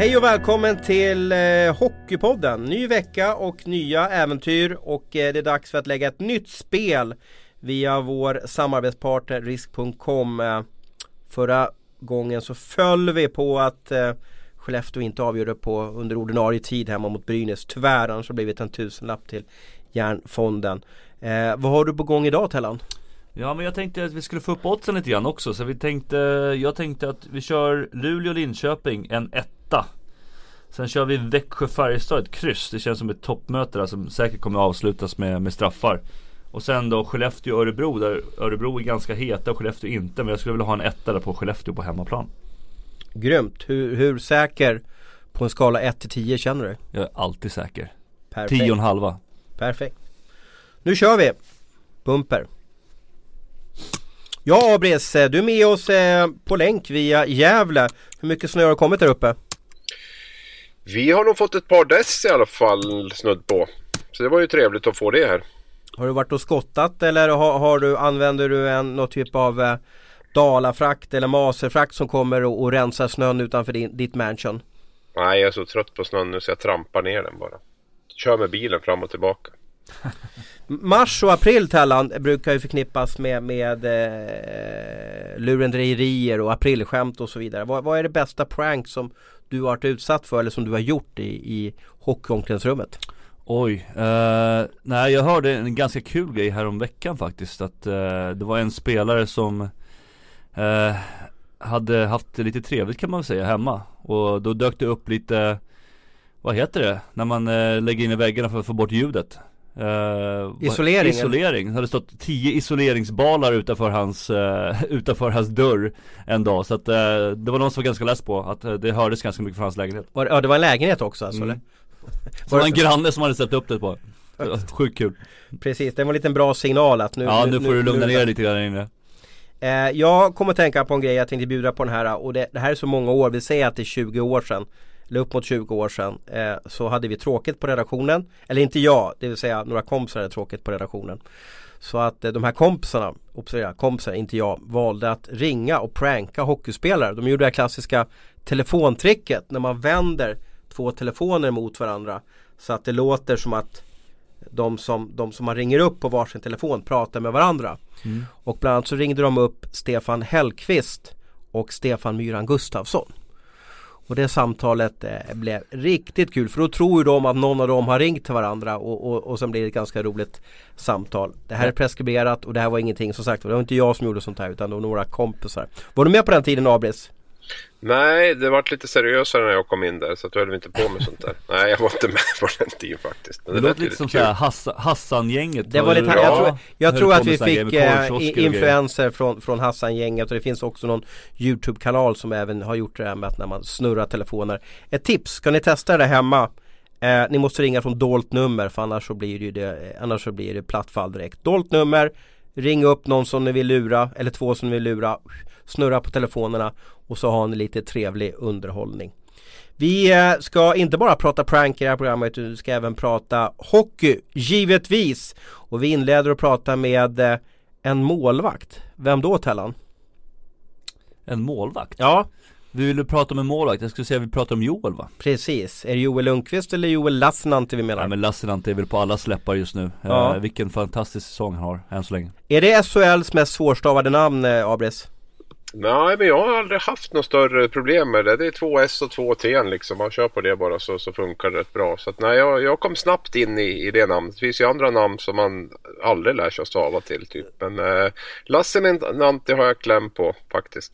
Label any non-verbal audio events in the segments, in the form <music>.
Hej och välkommen till eh, Hockeypodden. Ny vecka och nya äventyr och eh, det är dags för att lägga ett nytt spel via vår samarbetspartner risk.com. Eh, förra gången så föll vi på att eh, Skellefteå inte avgjorde på under ordinarie tid hemma mot Brynäs. Tyvärr, annars har det blivit en tusenlapp till Järnfonden. Eh, vad har du på gång idag Tellan? Ja men jag tänkte att vi skulle få upp oddsen lite grann också så vi tänkte Jag tänkte att vi kör Luleå-Linköping en etta Sen kör vi Växjö-Färjestad ett kryss Det känns som ett toppmöte där som säkert kommer avslutas med, med straffar Och sen då Skellefteå-Örebro där Örebro är ganska heta och Skellefteå inte Men jag skulle vilja ha en etta där på Skellefteå på hemmaplan Grymt! Hur, hur säker på en skala 1 till 10 känner du? Jag är alltid säker Perfekt. 10 och en halva Perfekt. Nu kör vi! Bumper. Ja Abris, du är med oss eh, på länk via Gävle. Hur mycket snö har kommit där uppe? Vi har nog fått ett par dess i alla fall snudd på. Så det var ju trevligt att få det här. Har du varit och skottat eller har, har du, använder du en, någon typ av eh, Dalafrakt eller Maserfrakt som kommer och, och rensar snön utanför din, ditt mansion? Nej, jag är så trött på snön nu så jag trampar ner den bara. Kör med bilen fram och tillbaka. <laughs> Mars och april Tellan brukar ju förknippas med, med eh, lurendrejerier och aprilskämt och så vidare. Vad, vad, är det bästa prank som du har varit utsatt för eller som du har gjort i, i hockeyomklädningsrummet? Oj, eh, nej jag hörde en ganska kul grej här om veckan faktiskt att eh, det var en spelare som eh, hade haft det lite trevligt kan man väl säga hemma och då dök det upp lite Vad heter det? När man eh, lägger in i väggarna för att få bort ljudet Uh, isolering? Isolering, det hade stått tio isoleringsbalar utanför hans, uh, utanför hans dörr en dag. Så att uh, det var någon som var ganska less på att det hördes ganska mycket från hans lägenhet. Var, Ja det var en lägenhet också alltså mm. eller? Så var det en granne som hade ställt upp det på. Sjukt kul. Precis, det var en liten bra signal att nu Ja nu, nu får du lugna ner dig lite grann inne. Jag kommer tänka på en grej jag tänkte bjuda på den här och det, det här är så många år, vi säger att det är 20 år sedan eller upp mot 20 år sedan eh, så hade vi tråkigt på redaktionen. Eller inte jag, det vill säga några kompisar hade tråkigt på redaktionen. Så att eh, de här kompisarna, observera kompisar, inte jag, valde att ringa och pranka hockeyspelare. De gjorde det här klassiska telefontricket när man vänder två telefoner mot varandra. Så att det låter som att de som, de som man ringer upp på varsin telefon pratar med varandra. Mm. Och bland annat så ringde de upp Stefan Hellqvist och Stefan Myran Gustafsson. Och det samtalet eh, blev riktigt kul för då tror ju de att någon av dem har ringt till varandra och, och, och sen blir det ett ganska roligt samtal. Det här är preskriberat och det här var ingenting som sagt det var inte jag som gjorde sånt här utan det var några kompisar. Var du med på den tiden Abris? Nej, det var lite seriösare när jag kom in där så att du höll vi inte på med sånt där. Nej, jag var inte med <laughs> på den tiden faktiskt. Men det, det låter lite som såhär Hassan-gänget Det var lite, jag tror, jag tror att vi fick äh, influenser från, från Hassan-gänget och det finns också någon YouTube-kanal som även har gjort det här med att när man snurrar telefoner. Ett tips, ska ni testa det hemma eh, Ni måste ringa från dolt nummer för annars så blir det, annars så blir det platt fall direkt. Dolt nummer Ring upp någon som ni vill lura eller två som ni vill lura Snurra på telefonerna och så har ni lite trevlig underhållning. Vi eh, ska inte bara prata prank i det här programmet utan vi ska även prata hockey, givetvis. Och vi inleder att prata med eh, en målvakt. Vem då Tellan? En målvakt? Ja. Vi vill prata om en målvakt, jag skulle säga att vi pratar om Joel va? Precis, är det Joel Lundqvist eller Joel Lassinantti vi menar? Ja men Lassinantti är väl på alla släppar just nu ja. eh, Vilken fantastisk säsong han har, än så länge Är det SHLs mest svårstavade namn, eh, Abris? Nej, men jag har aldrig haft något större problem med det. Det är två S och två T liksom. Man kör på det bara så, så funkar det rätt bra. Så att, nej, jag, jag kom snabbt in i, i det namnet. Det finns ju andra namn som man aldrig lär sig att stava till typ. Men eh, Lasse Nanti har jag kläm på faktiskt.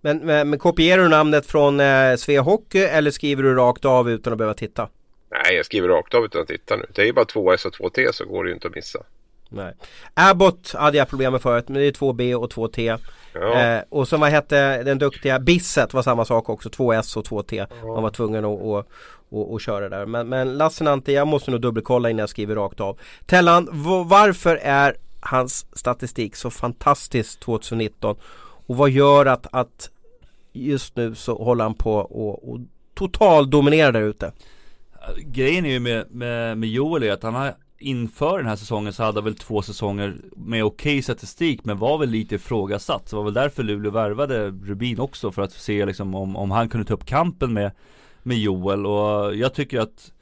Men, men, men kopierar du namnet från eh, Svea Hockey eller skriver du rakt av utan att behöva titta? Nej, jag skriver rakt av utan att titta nu. Det är ju bara två S och två T så går det ju inte att missa. Nej. Abbott hade jag problem med förut men det är två B och två T. Ja. Eh, och så vad hette den duktiga Bisset var samma sak också, två S och två T. Ja. Man var tvungen att och, och, och köra där. Men, men Lassinantti, jag måste nog dubbelkolla innan jag skriver rakt av. Tellan, varför är hans statistik så fantastisk 2019? Och vad gör att, att just nu så håller han på och, och total dominerar där ute? Grejen är ju med, med, med Joel är att han har inför den här säsongen så hade han väl två säsonger med okej okay statistik men var väl lite ifrågasatt. Så det var väl därför Luleå värvade Rubin också för att se liksom om, om han kunde ta upp kampen med med Joel. Och jag tycker att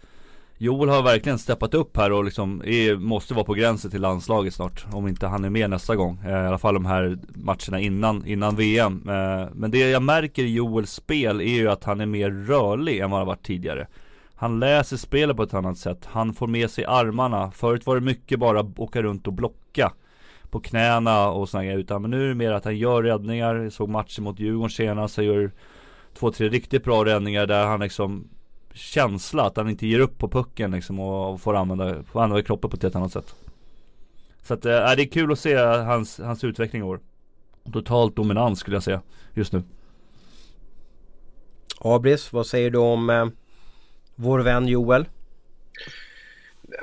Joel har verkligen steppat upp här och liksom är, måste vara på gränsen till landslaget snart Om inte han är med nästa gång. Eh, I alla fall de här matcherna innan, innan VM eh, Men det jag märker i Joels spel är ju att han är mer rörlig än vad han varit tidigare. Han läser spelet på ett annat sätt Han får med sig armarna Förut var det mycket bara åka runt och blocka På knäna och sådana grejer Utan men nu är det mer att han gör räddningar Jag såg matchen mot Djurgården senast Han gör två, tre riktigt bra räddningar där han liksom känsla att han inte ger upp på pucken liksom och får använda, får använda kroppen på ett helt annat sätt. Så att, eh, äh, det är kul att se hans, hans utveckling i år. Totalt dominans skulle jag säga just nu. Abris, vad säger du om eh, vår vän Joel?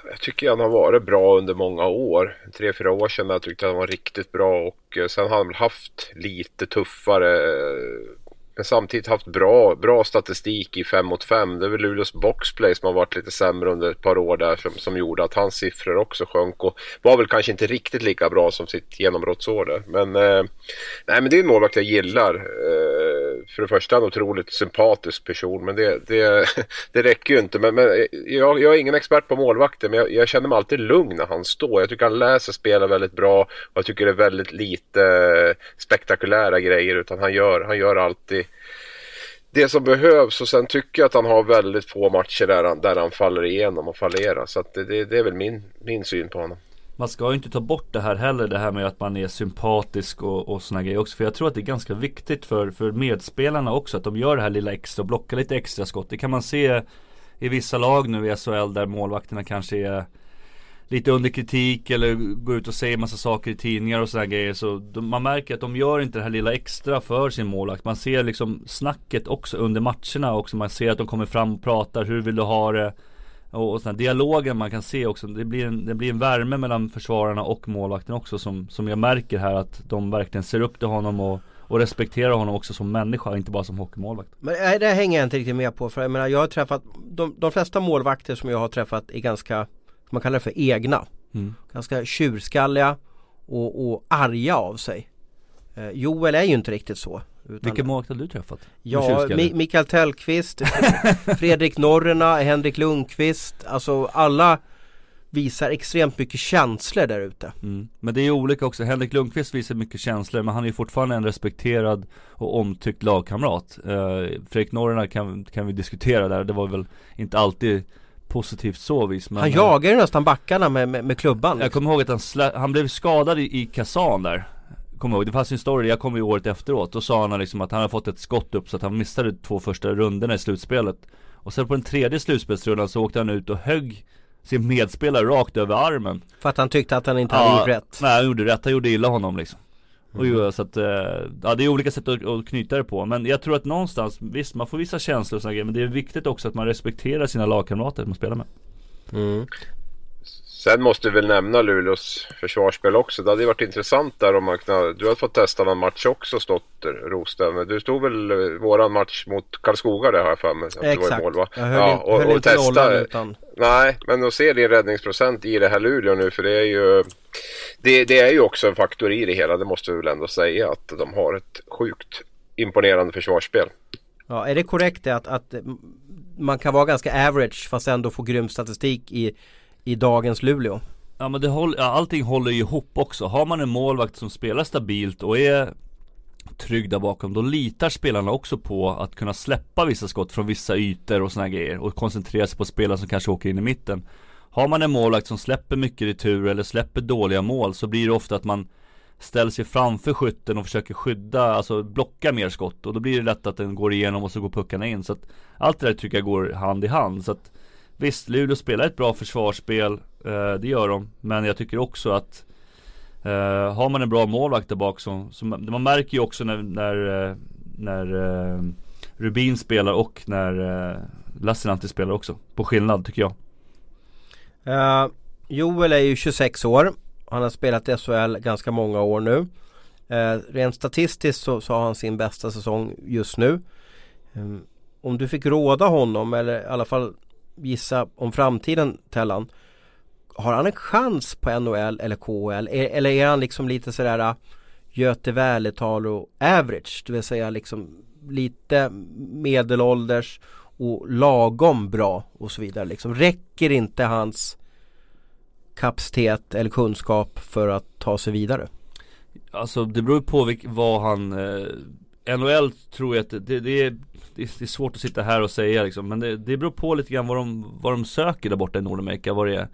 Jag tycker han har varit bra under många år. Tre, fyra år sedan jag tyckte han var riktigt bra och eh, sen har han haft lite tuffare eh, men samtidigt haft bra, bra statistik i 5 mot 5. Det är väl Luleås boxplay som har varit lite sämre under ett par år där som, som gjorde att hans siffror också sjönk och var väl kanske inte riktigt lika bra som sitt genombrottsår där. Men, eh, nej, men det är en målvakt jag gillar. Eh, för det första en otroligt sympatisk person men det, det, <laughs> det räcker ju inte. Men, men eh, jag, jag, är ingen expert på målvakter men jag, jag, känner mig alltid lugn när han står. Jag tycker han läser spelet väldigt bra och jag tycker det är väldigt lite eh, spektakulära grejer utan han gör, han gör alltid det som behövs och sen tycker jag att han har väldigt få matcher där han, där han faller igenom och fallerar. Så att det, det, det är väl min, min syn på honom. Man ska ju inte ta bort det här heller, det här med att man är sympatisk och, och såna grejer också. För jag tror att det är ganska viktigt för, för medspelarna också att de gör det här lilla extra, och blockar lite extra skott. Det kan man se i vissa lag nu i SHL där målvakterna kanske är lite under kritik eller går ut och säger massa saker i tidningar och sådana grejer. Så de, man märker att de gör inte det här lilla extra för sin målvakt. Man ser liksom snacket också under matcherna också. Man ser att de kommer fram och pratar. Hur vill du ha det? Och, och sådana dialogen man kan se också. Det blir, en, det blir en värme mellan försvararna och målvakten också som, som jag märker här att de verkligen ser upp till honom och och respekterar honom också som människa, inte bara som hockeymålvakt. Men det hänger jag inte riktigt med på för jag menar jag har träffat de, de flesta målvakter som jag har träffat är ganska man kallar det för egna. Mm. Ganska tjurskalliga och, och arga av sig. Eh, Joel är ju inte riktigt så. Vilken målvakt har du träffat? Ja, Mi Mikael Tellqvist, <laughs> Fredrik Norrena, Henrik Lundqvist. Alltså alla visar extremt mycket känslor där ute. Mm. Men det är olika också. Henrik Lundqvist visar mycket känslor men han är ju fortfarande en respekterad och omtyckt lagkamrat. Eh, Fredrik Norrena kan, kan vi diskutera där. Det var väl inte alltid positivt så vis men, Han eh, jagar ju nästan backarna med, med, med klubban Jag kommer ihåg att han, han blev skadad i, i Kazan där Kommer ihåg, det fanns en story, jag kom ju året efteråt Då sa han liksom att han hade fått ett skott upp så att han missade två första rundorna i slutspelet Och sen på den tredje slutspelsrundan så åkte han ut och högg sin medspelare rakt över armen För att han tyckte att han inte hade gjort rätt? Nej han gjorde rätt, han gjorde illa honom liksom Mm. Och så att, eh, ja det är olika sätt att, att, knyta det på Men jag tror att någonstans, visst man får vissa känslor och sådana grejer Men det är viktigt också att man respekterar sina lagkamrater man spelar med mm. Sen måste vi väl nämna Luleås försvarsspel också. Det hade ju varit intressant där om man kunde, Du har fått testa någon match också stått Rosten. Du stod väl våran match mot Karlskoga där har jag för mig. Exakt. Mål? Jag höll, ja, och, höll och inte testa, nollan utan... Nej, men att se din räddningsprocent i det här Luleå nu för det är ju det, det, är ju också en faktor i det hela, det måste vi väl ändå säga att de har ett sjukt imponerande försvarsspel. Ja, är det korrekt att, att man kan vara ganska average fast ändå få grym statistik i, i dagens Luleå? Ja men det håller, ja, allting håller ju ihop också. Har man en målvakt som spelar stabilt och är trygg där bakom Då litar spelarna också på att kunna släppa vissa skott från vissa ytor och såna grejer Och koncentrera sig på spelare som kanske åker in i mitten har man en målvakt som släpper mycket retur eller släpper dåliga mål så blir det ofta att man ställer sig framför skytten och försöker skydda, alltså blocka mer skott och då blir det lätt att den går igenom och så går puckarna in så att allt det där tycker jag går hand i hand så att Visst, Luleå spelar ett bra försvarsspel, eh, det gör de, men jag tycker också att eh, Har man en bra målvakt där bak så, så man märker ju också när, när, eh, när eh, Rubin spelar och när eh, Lassinantti spelar också, på skillnad tycker jag Uh, Joel är ju 26 år. Han har spelat i SHL ganska många år nu. Uh, rent statistiskt så, så, har han sin bästa säsong just nu. Um, om du fick råda honom eller i alla fall gissa om framtiden Tellan. Har han en chans på NHL eller KHL? E-, eller är han liksom lite sådär äh, Göte och average? Det vill säga liksom lite medelålders och lagom bra och så vidare liksom. Räcker inte hans kapacitet eller kunskap för att ta sig vidare? Alltså det beror på vad han eh, NHL tror jag att det, det, det, är, det, är svårt att sitta här och säga liksom Men det, det beror på lite grann vad de, vad de söker där borta i Nordamerika vad det är.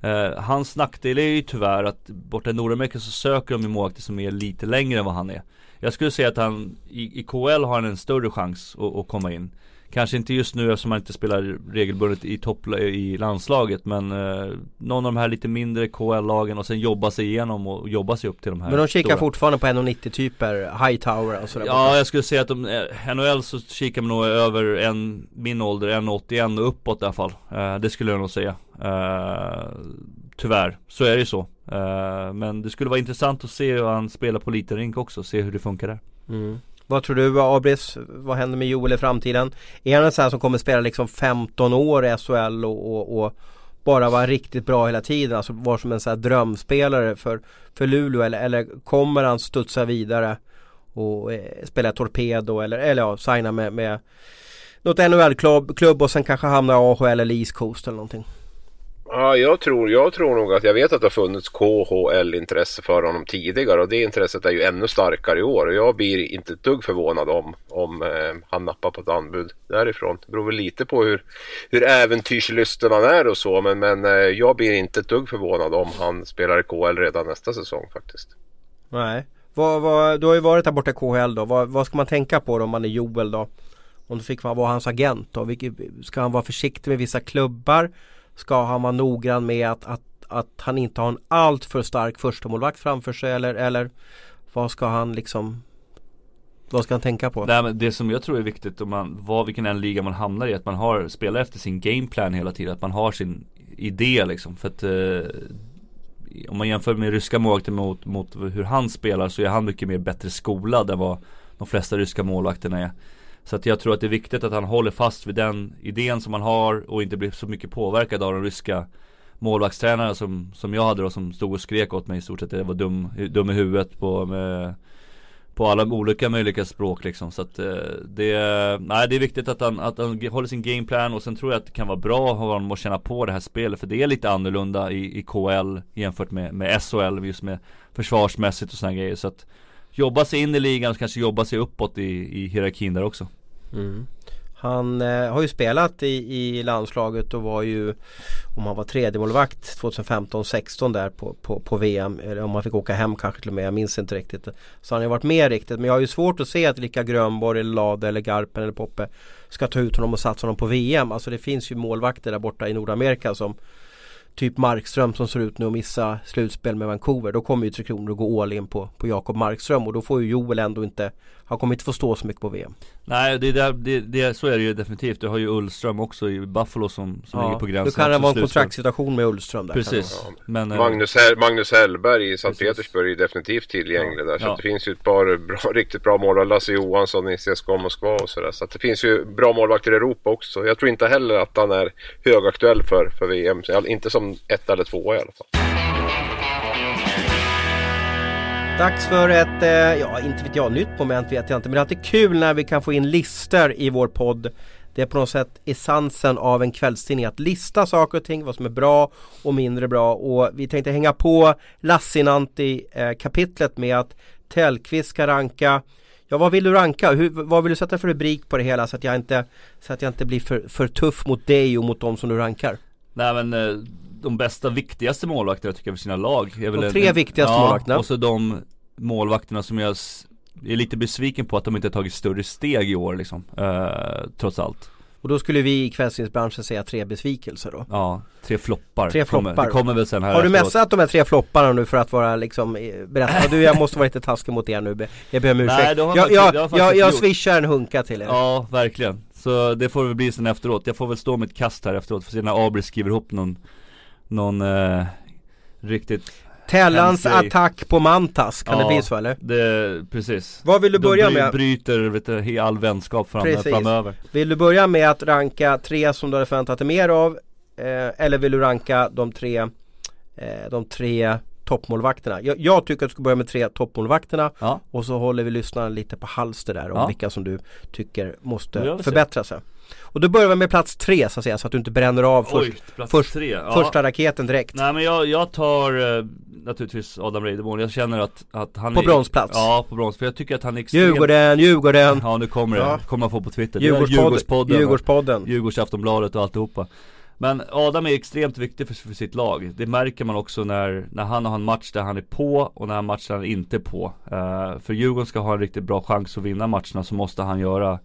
Eh, Hans nackdel är ju tyvärr att borta i Nordamerika så söker de ju målvakter som är lite längre än vad han är. Jag skulle säga att han i, i KL har han en större chans att, att komma in. Kanske inte just nu eftersom han inte spelar regelbundet i topp i landslaget men eh, Någon av de här lite mindre KL-lagen och sen jobba sig igenom och jobba sig upp till de här Men de kikar stora. fortfarande på 1,90 typer, Hightower och sådär Ja jag skulle säga att de, eh, NHL så kikar man nog över en, min ålder, 1,81 och uppåt i alla fall. Eh, Det skulle jag nog säga. Eh, Tyvärr, så är det ju så. Eh, Men det skulle vara intressant att se hur han spelar på liten rink också, se hur det funkar där. Mm. Vad tror du Abris, vad händer med Joel i framtiden? Är han en sån här som kommer spela liksom 15 år i SHL och, och, och bara vara riktigt bra hela tiden? Alltså vara som en sån här drömspelare för, för Luleå eller, eller kommer han studsa vidare och eh, spela Torpedo eller, eller ja, signa med, med något NHL-klubb klubb och sen kanske hamna i AHL eller East Coast eller någonting? Ja, jag tror, jag tror nog att jag vet att det har funnits KHL-intresse för honom tidigare och det intresset är ju ännu starkare i år och jag blir inte ett dugg förvånad om, om eh, han nappar på ett anbud därifrån. Det beror väl lite på hur, hur äventyrslysten han är och så men, men eh, jag blir inte ett dugg förvånad om han spelar i KHL redan nästa säsong faktiskt. Nej, vad, vad, du har ju varit där borta i KHL då. Vad, vad ska man tänka på då om man är Joel då? Om du fick vara hans agent då? Vilket, ska han vara försiktig med vissa klubbar? Ska han vara noggrann med att, att, att han inte har en alltför stark förstemålvakt framför sig eller, eller vad ska han liksom vad ska han tänka på? Nej, men det som jag tror är viktigt om man, vad, vilken en liga man hamnar i, att man har, spelar efter sin gameplan hela tiden, att man har sin idé liksom. För att eh, om man jämför med ryska målvakter mot, mot hur han spelar så är han mycket mer bättre skolad än vad de flesta ryska målvakterna är. Så att jag tror att det är viktigt att han håller fast vid den idén som han har och inte blir så mycket påverkad av de ryska målvaktstränarna som, som jag hade då som stod och skrek åt mig i stort sett jag var dum, dum i huvudet på med, på alla olika möjliga språk liksom. Så att eh, det, nej, det är viktigt att han, att han håller sin gameplan och sen tror jag att det kan vara bra av honom att känna på det här spelet. För det är lite annorlunda i, i KL jämfört med, med SHL just med försvarsmässigt och sådana grejer. Så att jobba sig in i ligan och kanske jobba sig uppåt i, i hierarkin där också. Mm. Han eh, har ju spelat i, i landslaget och var ju Om han var tredje målvakt 2015-16 där på, på, på VM Eller om han fick åka hem kanske till och med, jag minns inte riktigt Så han har ju varit med riktigt men jag har ju svårt att se att Lika Grönborg eller Lade eller Garpen eller Poppe Ska ta ut honom och satsa honom på VM Alltså det finns ju målvakter där borta i Nordamerika som typ Markström som ser ut nu att missa slutspel med Vancouver. Då kommer ju Tre Kronor att gå all in på, på Jakob Markström och då får ju Joel ändå inte han kommer inte få stå så mycket på VM. Nej det, där, det, det, så är det ju definitivt. Du har ju Ullström också i Buffalo som, som ja, ligger på gränsen. Då kan det vara en kontraktssituation med Ullström där. Precis. Ja. Men, eh, Magnus, Hell, Magnus Hellberg i Sankt Petersburg är definitivt tillgänglig ja. där. Så det finns ju ett par bra, <laughs> riktigt bra målvakter. Lasse Johansson i CSKA Moskva och sådär. Så att det finns ju bra målvakter i Europa också. Jag tror inte heller att han är högaktuell för, för VM. Inte som ett eller två i alla fall. Dags för ett, eh, ja inte vet jag, nytt moment vet jag inte. Men det är alltid kul när vi kan få in listor i vår podd. Det är på något sätt essensen av en kvällstidning att lista saker och ting, vad som är bra och mindre bra. Och vi tänkte hänga på Lassinantti-kapitlet eh, med att Tellqvist ska ranka Ja vad vill du ranka? Hur, vad vill du sätta för rubrik på det hela så att jag inte, så att jag inte blir för, för tuff mot dig och mot de som du rankar? Nej men eh, de bästa, viktigaste målvakterna tycker jag för sina lag. Är väl De tre en, viktigaste ja, målvakterna. och så de målvakterna som jag är lite besviken på att de inte har tagit större steg i år liksom. Eh, Trots allt. Och då skulle vi i kvällstidningsbranschen säga tre besvikelser då? Ja, tre floppar. Tre floppar. Kommer, det kommer väl sen här Har du messat de här tre flopparna nu för att vara liksom Berätta, du jag måste vara lite taskig mot er nu. Jag ber om ursäkt. Nej, jag, faktiskt, jag, jag, jag, jag swishar en hunka till er. Ja, verkligen. Så det får väl bli sen efteråt. Jag får väl stå mitt kast här efteråt För se när Abri skriver ihop någon Någon eh, riktigt Tellans attack på Mantas, kan ja, det bli så eller? Det, precis Vad vill du börja med? De bryter vet du, all vänskap fram, framöver Vill du börja med att ranka tre som du hade förväntat dig mer av? Eh, eller vill du ranka de tre eh, De tre toppmålvakterna. Jag, jag tycker att du ska börja med tre toppmålvakterna Ja. och så håller vi lyssnarna lite på halster där om Ja. vilka som du tycker måste förbättra sig. Och då börjar vi med plats tre så att säga så att du inte bränner av Oj, först, plats först- tre. Ja. första raketen direkt. Nej men jag, jag tar eh, naturligtvis Adam Reideborn. Jag känner att, att han På är, bronsplats. Ja, på brons. För jag tycker att han är extremt Djurgården, Djurgården, Ja nu kommer det, Ja. kommer man få på Twitter. Djurgårdspodden, Djurgårdspodden, Djurgårdspodden. Djurgårds Aftonbladet och alltihopa. Men Adam är extremt viktig för, för sitt lag. Det märker man också när, när han har en match där han är på och när han match där han inte är på. Uh, för Djurgården ska ha en riktigt bra chans att vinna matcherna så måste han göra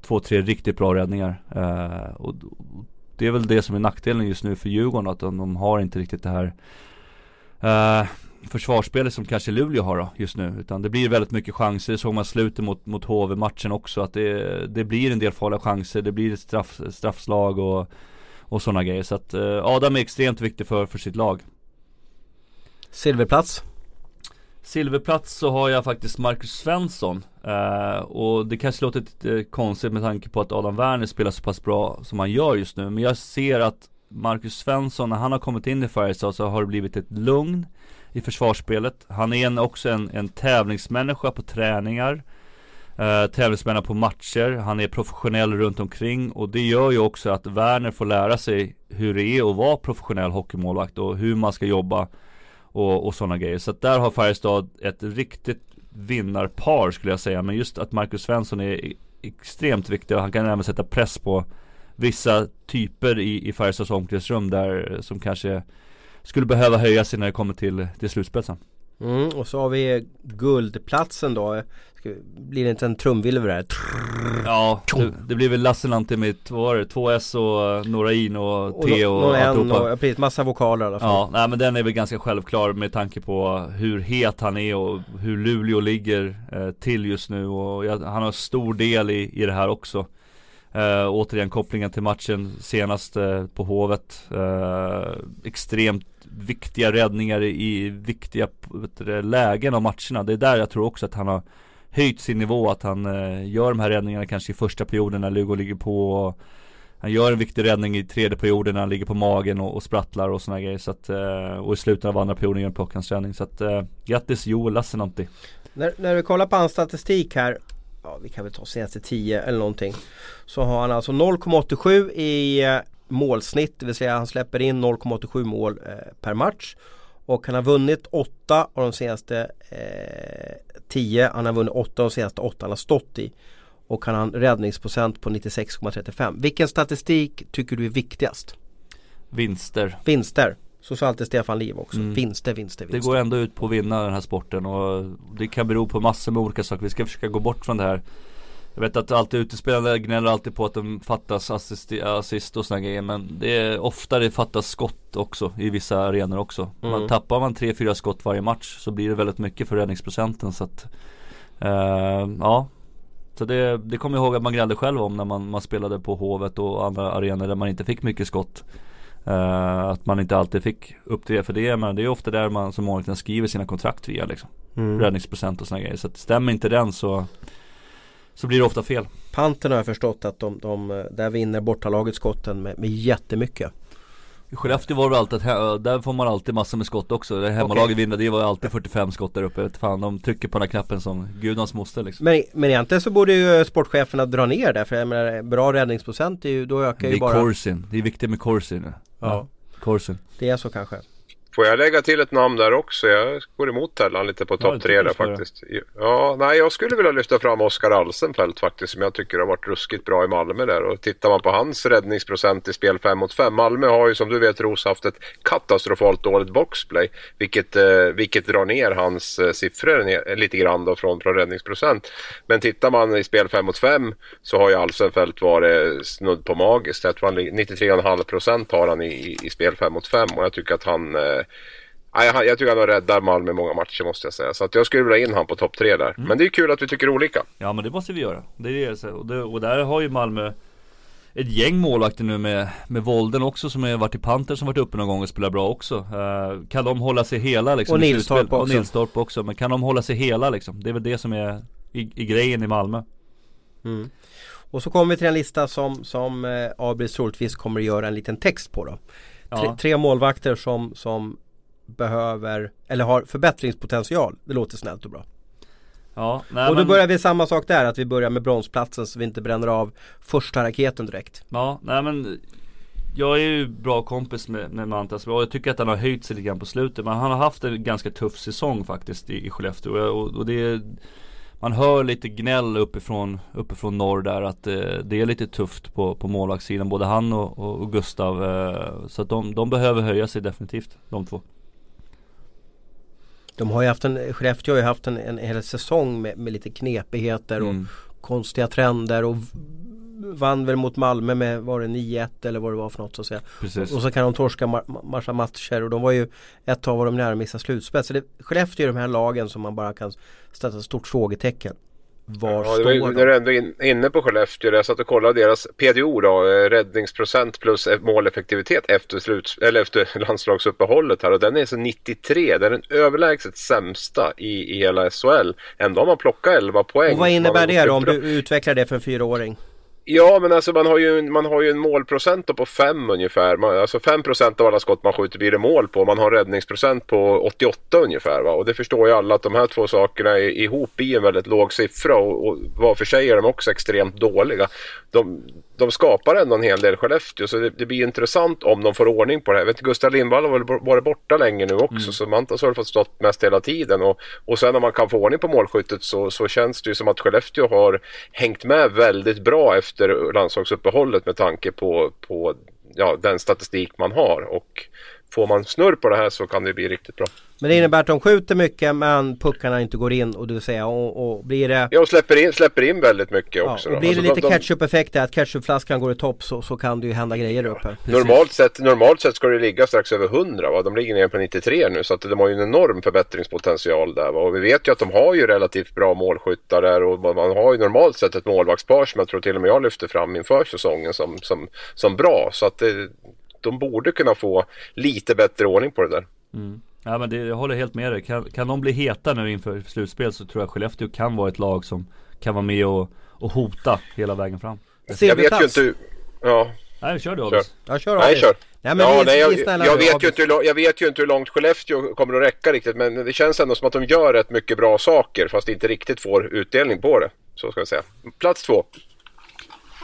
två, tre riktigt bra räddningar. Uh, och, och det är väl det som är nackdelen just nu för Djurgården, att de, de har inte riktigt det här uh, försvarsspelet som kanske Luleå har då, just nu. Utan det blir väldigt mycket chanser, det såg man slutet mot, mot HV-matchen också. Att det, det blir en del farliga chanser, det blir ett straff, straffslag och, och sådana grejer. Så att eh, Adam är extremt viktig för, för sitt lag. Silverplats. Silverplats så har jag faktiskt Marcus Svensson eh, Och det kanske låter lite konstigt med tanke på att Adam Werner spelar så pass bra som han gör just nu Men jag ser att Marcus Svensson, när han har kommit in i Färjestad så har det blivit ett lugn i försvarsspelet Han är en, också en, en tävlingsmänniska på träningar eh, Tävlingsmänniska på matcher, han är professionell runt omkring och det gör ju också att Werner får lära sig hur det är att vara professionell hockeymålvakt och hur man ska jobba och, och sådana grejer. Så att där har Färjestad ett riktigt vinnarpar skulle jag säga. Men just att Marcus Svensson är e-, extremt viktig och han kan även sätta press på vissa typer i, i Färjestads omklädningsrum där eh, som kanske skulle behöva höja sig när det kommer till, till slutspelsen. Mm, och så har vi guldplatsen då. Ska, blir det inte en trumvirvel där? Ja, det, det blir väl Lassinantti med två, var det, två S och några in och Och T och någon en alltihopa. och, ja, precis, massa vokaler i alla fall. Ja, nej men den är väl ganska självklar med tanke på hur het han är och hur Luleå ligger eh, till just nu och jag, han har stor del i, i det här också. Eh, återigen kopplingen till matchen senast eh, på Hovet. Eh, extremt viktiga räddningar i, viktiga du, lägen av matcherna. Det är där jag tror också att han har höjt sin nivå. Att han eh, gör de här räddningarna kanske i första perioden när Lugo ligger på. Han gör en viktig räddning i tredje perioden när han ligger på magen och, och sprattlar och sådana grejer. Så att, eh, och i slutet av andra perioden gör en plockhandsräddning. Så att eh, grattis Joel Lassinantti. När, när vi kollar på hans statistik här Ja vi kan väl ta senaste 10 eller någonting Så har han alltså 0,87 i eh, målsnitt Det vill säga han släpper in 0,87 mål eh, per match Och han har vunnit 8 av de senaste eh, 10 Han har vunnit 8 av de senaste 8 han har stått i Och han har en räddningsprocent på 96,35 Vilken statistik tycker du är viktigast? Vinster. Vinster Så sa alltid Stefan Liv också Mm. Vinster, vinster, Det vinster går ändå ut på att vinna den här sporten och det kan bero på massor med olika saker. Vi ska försöka gå bort från det här. Jag vet att alltid utespelare gnäller alltid på att de fattas assist, assist och sådana grejer men det är ofta det fattas skott också i vissa arenor också. Mm. Man tappar man 3-4 skott varje match så blir det väldigt mycket för räddningsprocenten så att eh, Ja Så det, det kommer jag ihåg att man gnällde själv om när man, man spelade på Hovet och andra arenor där man inte fick mycket skott Eh, att man inte alltid fick upp det för det men det är ofta där man som målvakten skriver sina kontrakt via liksom mm. Räddningsprocent och såna grejer så att stämmer inte den så Så blir det ofta fel. Panten har jag förstått att de, de där vinner bortalaget skotten med, med jättemycket. I Skellefteå var det alltid att, där får man alltid massor med skott också. Det Hemmalaget vinner, det var alltid 45 skott där uppe, fan de trycker på den här knappen som gudans moster liksom. Men, men egentligen så borde ju sportcheferna dra ner där för jag menar bra räddningsprocent är ju, då ökar Det ju är bara Corsin, det är viktigt med Corsin nu. Ja. Corsin Det är så kanske. Får jag lägga till ett namn där också? Jag går emot Tellan lite på topp tre där faktiskt. Ja, nej, jag skulle vilja lyfta fram Oskar Alsenfelt faktiskt som jag tycker har varit ruskigt bra i Malmö där. Och tittar man på hans räddningsprocent i spel 5 mot 5. Malmö har ju som du vet Ros haft ett katastrofalt dåligt boxplay. Vilket, eh, vilket drar ner hans eh, siffror ner, lite grann då från, från räddningsprocent. Men tittar man i spel 5 mot 5 så har ju Alsenfelt varit snudd på magiskt. Jag tror han ligger- 93,5 procent har han i, i, i spel 5 mot 5 och jag tycker att han eh, Jag tycker han har räddat Malmö många matcher måste jag säga. Så att jag skulle vilja in han på topp tre där. Men det är kul att vi tycker olika. Ja men det måste vi göra. Det är det, och, det, och där har ju Malmö ett gäng målvakter nu med, med Volden också som har varit i Panter som varit uppe någon gång och spelar bra också. Eh, kan de hålla sig hela liksom? Och Nilstorp också. Och Nilstorp också. Men kan de hålla sig hela liksom? Det är väl det som är i, i grejen i Malmö. Mm. Och så kommer vi till en lista som, som eh, Abris troligtvis kommer att göra en liten text på då. Tre, Ja. tre målvakter som, som behöver, eller har förbättringspotential. Det låter snällt och bra. Ja, nej, och då men, börjar vi samma sak där, att vi börjar med bronsplatsen så vi inte bränner av första raketen direkt. Ja, nej men jag är ju bra kompis med, med Mantas och jag tycker att han har höjt sig lite grann på slutet. Men han har haft en ganska tuff säsong faktiskt i, i Skellefteå. Och, och, och det är, man hör lite gnäll uppifrån, uppifrån norr där att eh, det är lite tufft på, på målvaktssidan. Både han och, och, Gustav. Eh, så att de, de behöver höja sig definitivt, de två. De har ju haft en, Skellefteå har ju haft en, en hel säsong med, med lite knepigheter och Mm. konstiga trender och vann väl mot Malmö med, var det 9-1 eller vad det var för något så att säga. Precis. Och så kan de torska ma- massa matcher och de var ju ett tag var de nära att missa slutspel. Så det, Skellefteå är de här lagen som man bara kan sätta ett stort frågetecken. Var Ja, var, står ju- när de? du ändå är in, inne på Skellefteå, jag satt och kollade deras PDO då, eh, räddningsprocent plus eh, måleffektivitet efter, sluts, eller efter <laughs> landslagsuppehållet här och den är så 93, det är den överlägset sämsta i, i hela SHL. Ändå har man plockat 11 poäng. Och vad innebär det då om du utvecklar det för en fyraåring? Ja, men alltså man har ju, en- man har ju en målprocent på 5 ungefär. Man, alltså 5 procent av alla skott man skjuter blir det mål på. Man har en räddningsprocent på 88 ungefär. Va? Och det förstår ju alla att de här två sakerna är, ihop blir en väldigt låg siffra och, och var för sig är de också extremt dåliga. De, de skapar ändå en hel del Skellefteå så det, det blir intressant om de får ordning på det här. Jag vet, Gustav Lindvall har väl varit borta länge nu också så Mantas har väl fått stått mest hela tiden. Och, och sen när man kan få ordning på målskyttet så, så känns det ju som att Skellefteå har hängt med väldigt bra efter landslagsuppehållet med tanke på, på ja, den statistik man har. Och får man snurr på det här så kan det bli riktigt bra. Men det innebär att de skjuter mycket men puckarna inte går in och vill säga och, och blir det Ja, och släpper in, släpper in väldigt mycket Ja, också. och blir det Alltså, lite de- ketchup-effekt att ketchupflaskan går i topp så, så kan det ju hända grejer där uppe. Normalt sett, normalt sett ska det ligga strax över 100 va? De ligger nere på 93 nu så att de har ju en enorm förbättringspotential där va? Och vi vet ju att de har ju relativt bra målskyttar där och man har ju normalt sett ett målvaktspar som jag tror till och med jag lyfter fram inför säsongen som, som, som bra. Så att det, de borde kunna få lite bättre ordning på det där. Mm. Ja men det, jag håller helt med dig. Kan, kan de bli heta nu inför slutspel så tror jag Skellefteå kan vara ett lag som kan vara med och, och hota hela vägen fram. Jag vet ju inte... Ja, Nej, kör du August. Ja, kör nej August. kör. Nej, men ja, nej, jag, vet ju inte hur, jag vet ju inte hur långt Skellefteå kommer att räcka riktigt men det känns ändå som att de gör rätt mycket bra saker fast inte riktigt får utdelning på det. Så ska jag säga. Plats två.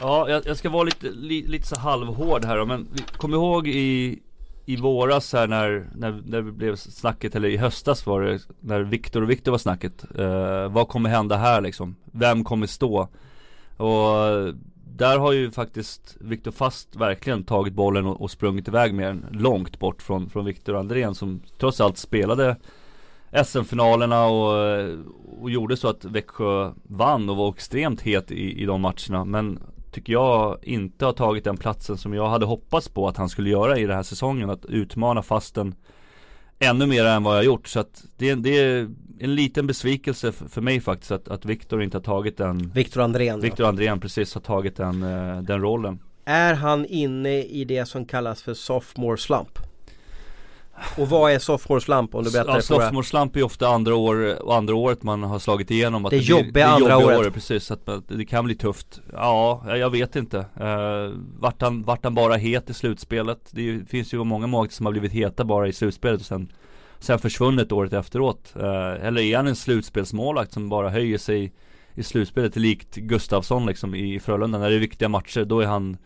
Ja, jag, jag ska vara lite, li, lite så halvhård här då, men kom ihåg i, i våras här när, när, när det blev snacket, eller i höstas var det, när Viktor och Viktor var snacket. Eh, vad kommer hända här liksom? Vem kommer stå? Och där har ju faktiskt Viktor Fast verkligen tagit bollen och, och sprungit iväg med den långt bort från, från Viktor Andrén som trots allt spelade SM-finalerna och, och gjorde så att Växjö vann och var extremt het i, i de matcherna. Men tycker jag inte har tagit den platsen som jag hade hoppats på att han skulle göra i den här säsongen. Att utmana fasten ännu mer än vad jag gjort. Så att det, det är en liten besvikelse för, mig faktiskt att, att Viktor inte har tagit den Viktor Andrén. Viktor Andrén precis har tagit den, eh, den rollen. Är han inne i det som kallas för sophomore slump? Och vad är sophomore slump om du berättar Ja, det för sophomore slump är ofta andra, år, andra året man har slagit igenom att Det blir- jobbiga andra året. Precis, att man- det kan bli tufft. Ja, jag vet inte. Uh, vart, han, vart han bara het i slutspelet? Det ju- finns ju många målvakter som har blivit heta bara i slutspelet och sen Sen försvunnit året efteråt. Eh, Eller är han en slutspelsmålvakt som bara höjer sig i slutspelet likt Gustafsson liksom i Frölunda? När det är viktiga matcher då är han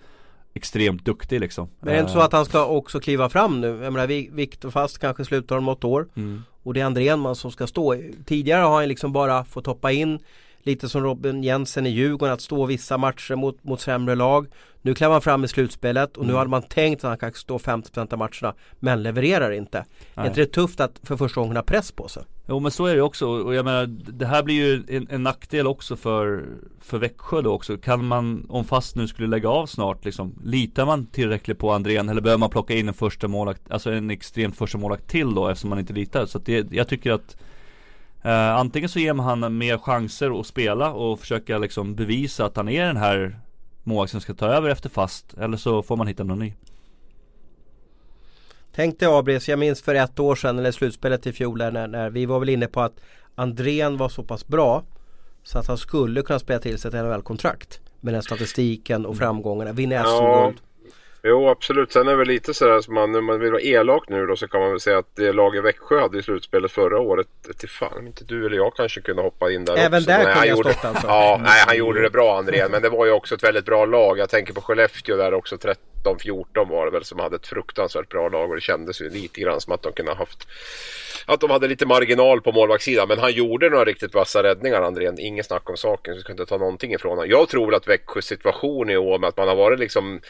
extremt duktig liksom. Men är det inte så Eh, att han ska också kliva fram nu? Jag menar Vi- Viktor Fast kanske slutar om något år. Mm. Och det är Andrénman som ska stå. Tidigare har han liksom bara fått hoppa in Lite som Robin Jensen i Djurgården att stå vissa matcher mot, mot sämre lag Nu klev han fram i slutspelet och nu Mm. hade man tänkt att han kanske stå 50% av matcherna Men levererar inte Är Nej. inte det tufft att för första gången ha press på sig? Jo men så är det också och jag menar det här blir ju en, en nackdel också för, för Växjö då också. Kan man, om fast nu skulle lägga av snart liksom, litar man tillräckligt på Andrén eller behöver man plocka in en första målakt, alltså en extremt första målakt till då eftersom man inte litar. Så att det, jag tycker att eh, antingen så ger man han mer chanser att spela och försöka liksom bevisa att han är den här målvakten som ska ta över efter fast eller så får man hitta någon ny. Tänk dig Abris, jag minns för ett år sedan eller slutspelet i fjol när, när vi var väl inne på att Andrén var så pass bra så att han skulle kunna spela till sig ett NHL-kontrakt med den statistiken och framgångarna, vinna Ja. SM-guld. Jo absolut. Sen är det väl lite sådär som man, när man vill vara elak nu då så kan man väl säga att det lag i Växjö hade i slutspelet förra året. Till fan inte du eller jag kanske kunde hoppa in där Även också. där kunde jag gjorde, stått alltså. Ja, nej han gjorde det bra Andrén. Men det var ju också ett väldigt bra lag. Jag tänker på Skellefteå där också. 13-14 var det väl som hade ett fruktansvärt bra lag. Och det kändes ju lite grann som att de kunde ha haft att de hade lite marginal på målvaktssidan. Men han gjorde några riktigt vassa räddningar Andrén. Inget snack om saken. Så jag ska inte ta någonting ifrån honom. Jag tror att Växjös situation i år med att man har varit liksom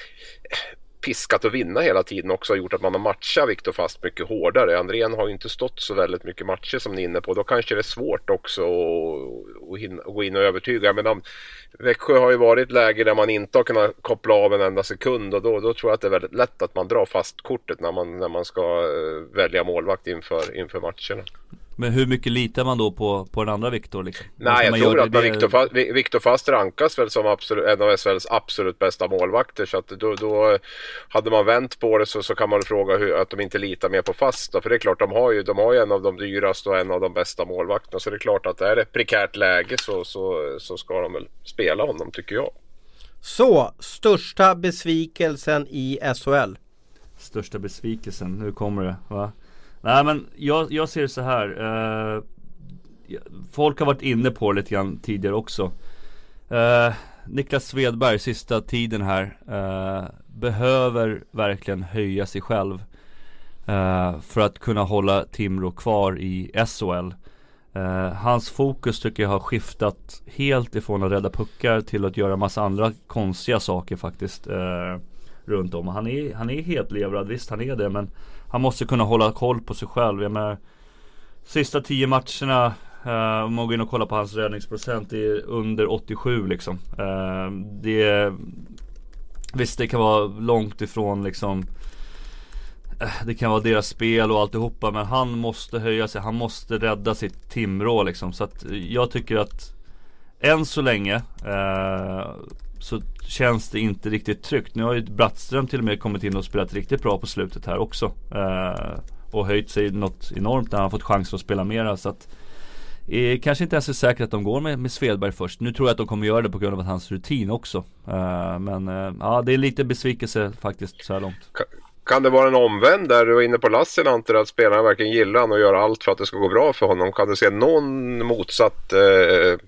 piskat att vinna hela tiden också har gjort att man har matchat Viktor Fast mycket hårdare. Andrén har ju inte stått så väldigt mycket matcher som ni är inne på. Då kanske det är svårt också att, gå in och övertyga. Men Växjö har ju varit ett läge där man inte har kunnat koppla av en enda sekund och då, då tror jag att det är väldigt lätt att man drar fast kortet när man, när man ska eh, välja målvakt inför, inför matcherna. Men hur mycket litar man då på, på den andra Viktor liksom? Nej, jag tror att man det- Viktor Fast, rankas väl som absolut, en av SHLs absolut bästa målvakter. Så att då, då hade man vänt på det så, så kan man fråga hur, att de inte litar mer på Fast. Då. För det är klart, de har, ju, de har ju en av de dyraste och en av de bästa målvakterna. Så det är klart att är det ett prekärt läge så, så, så ska de väl spela honom tycker jag. Så, största besvikelsen i SHL? Största besvikelsen, nu kommer det va? Nej men jag, jag ser det så här eh, Folk har varit inne på det lite grann tidigare också. Eh, Niklas Svedberg sista tiden här eh, Behöver verkligen höja sig själv eh, För att kunna hålla Timrå kvar i SHL eh, Hans fokus tycker jag har skiftat helt ifrån att rädda puckar till att göra massa andra konstiga saker faktiskt eh, Runt om. Han är, han är helt levrad, visst han är det men han måste kunna hålla koll på sig själv. Jag menar Sista tio matcherna Uh, om man går in och kollar på hans räddningsprocent Det är under 87 liksom. Uh, Det är Visst det kan vara långt ifrån liksom eh, Det kan vara deras spel och alltihopa men han måste höja sig. Han måste rädda sitt Timrå liksom. Så att jag tycker att Än så länge eh, så känns det inte riktigt tryggt Nu har ju Brattström till och med kommit in och spelat riktigt bra på slutet här också eh, Och höjt sig något enormt när han fått chanser att spela mera så att Eh, kanske inte ens är säkert att de går med, med Svedberg först. Nu tror jag att de kommer göra det på grund av hans rutin också. Eh, men eh, ja, det är lite besvikelse faktiskt så här långt. Kan det vara en omvänd där du var inne på Lassinantti att spelarna verkligen gillar honom och gör allt för att det ska gå bra för honom? Kan du se någon motsatt, eh,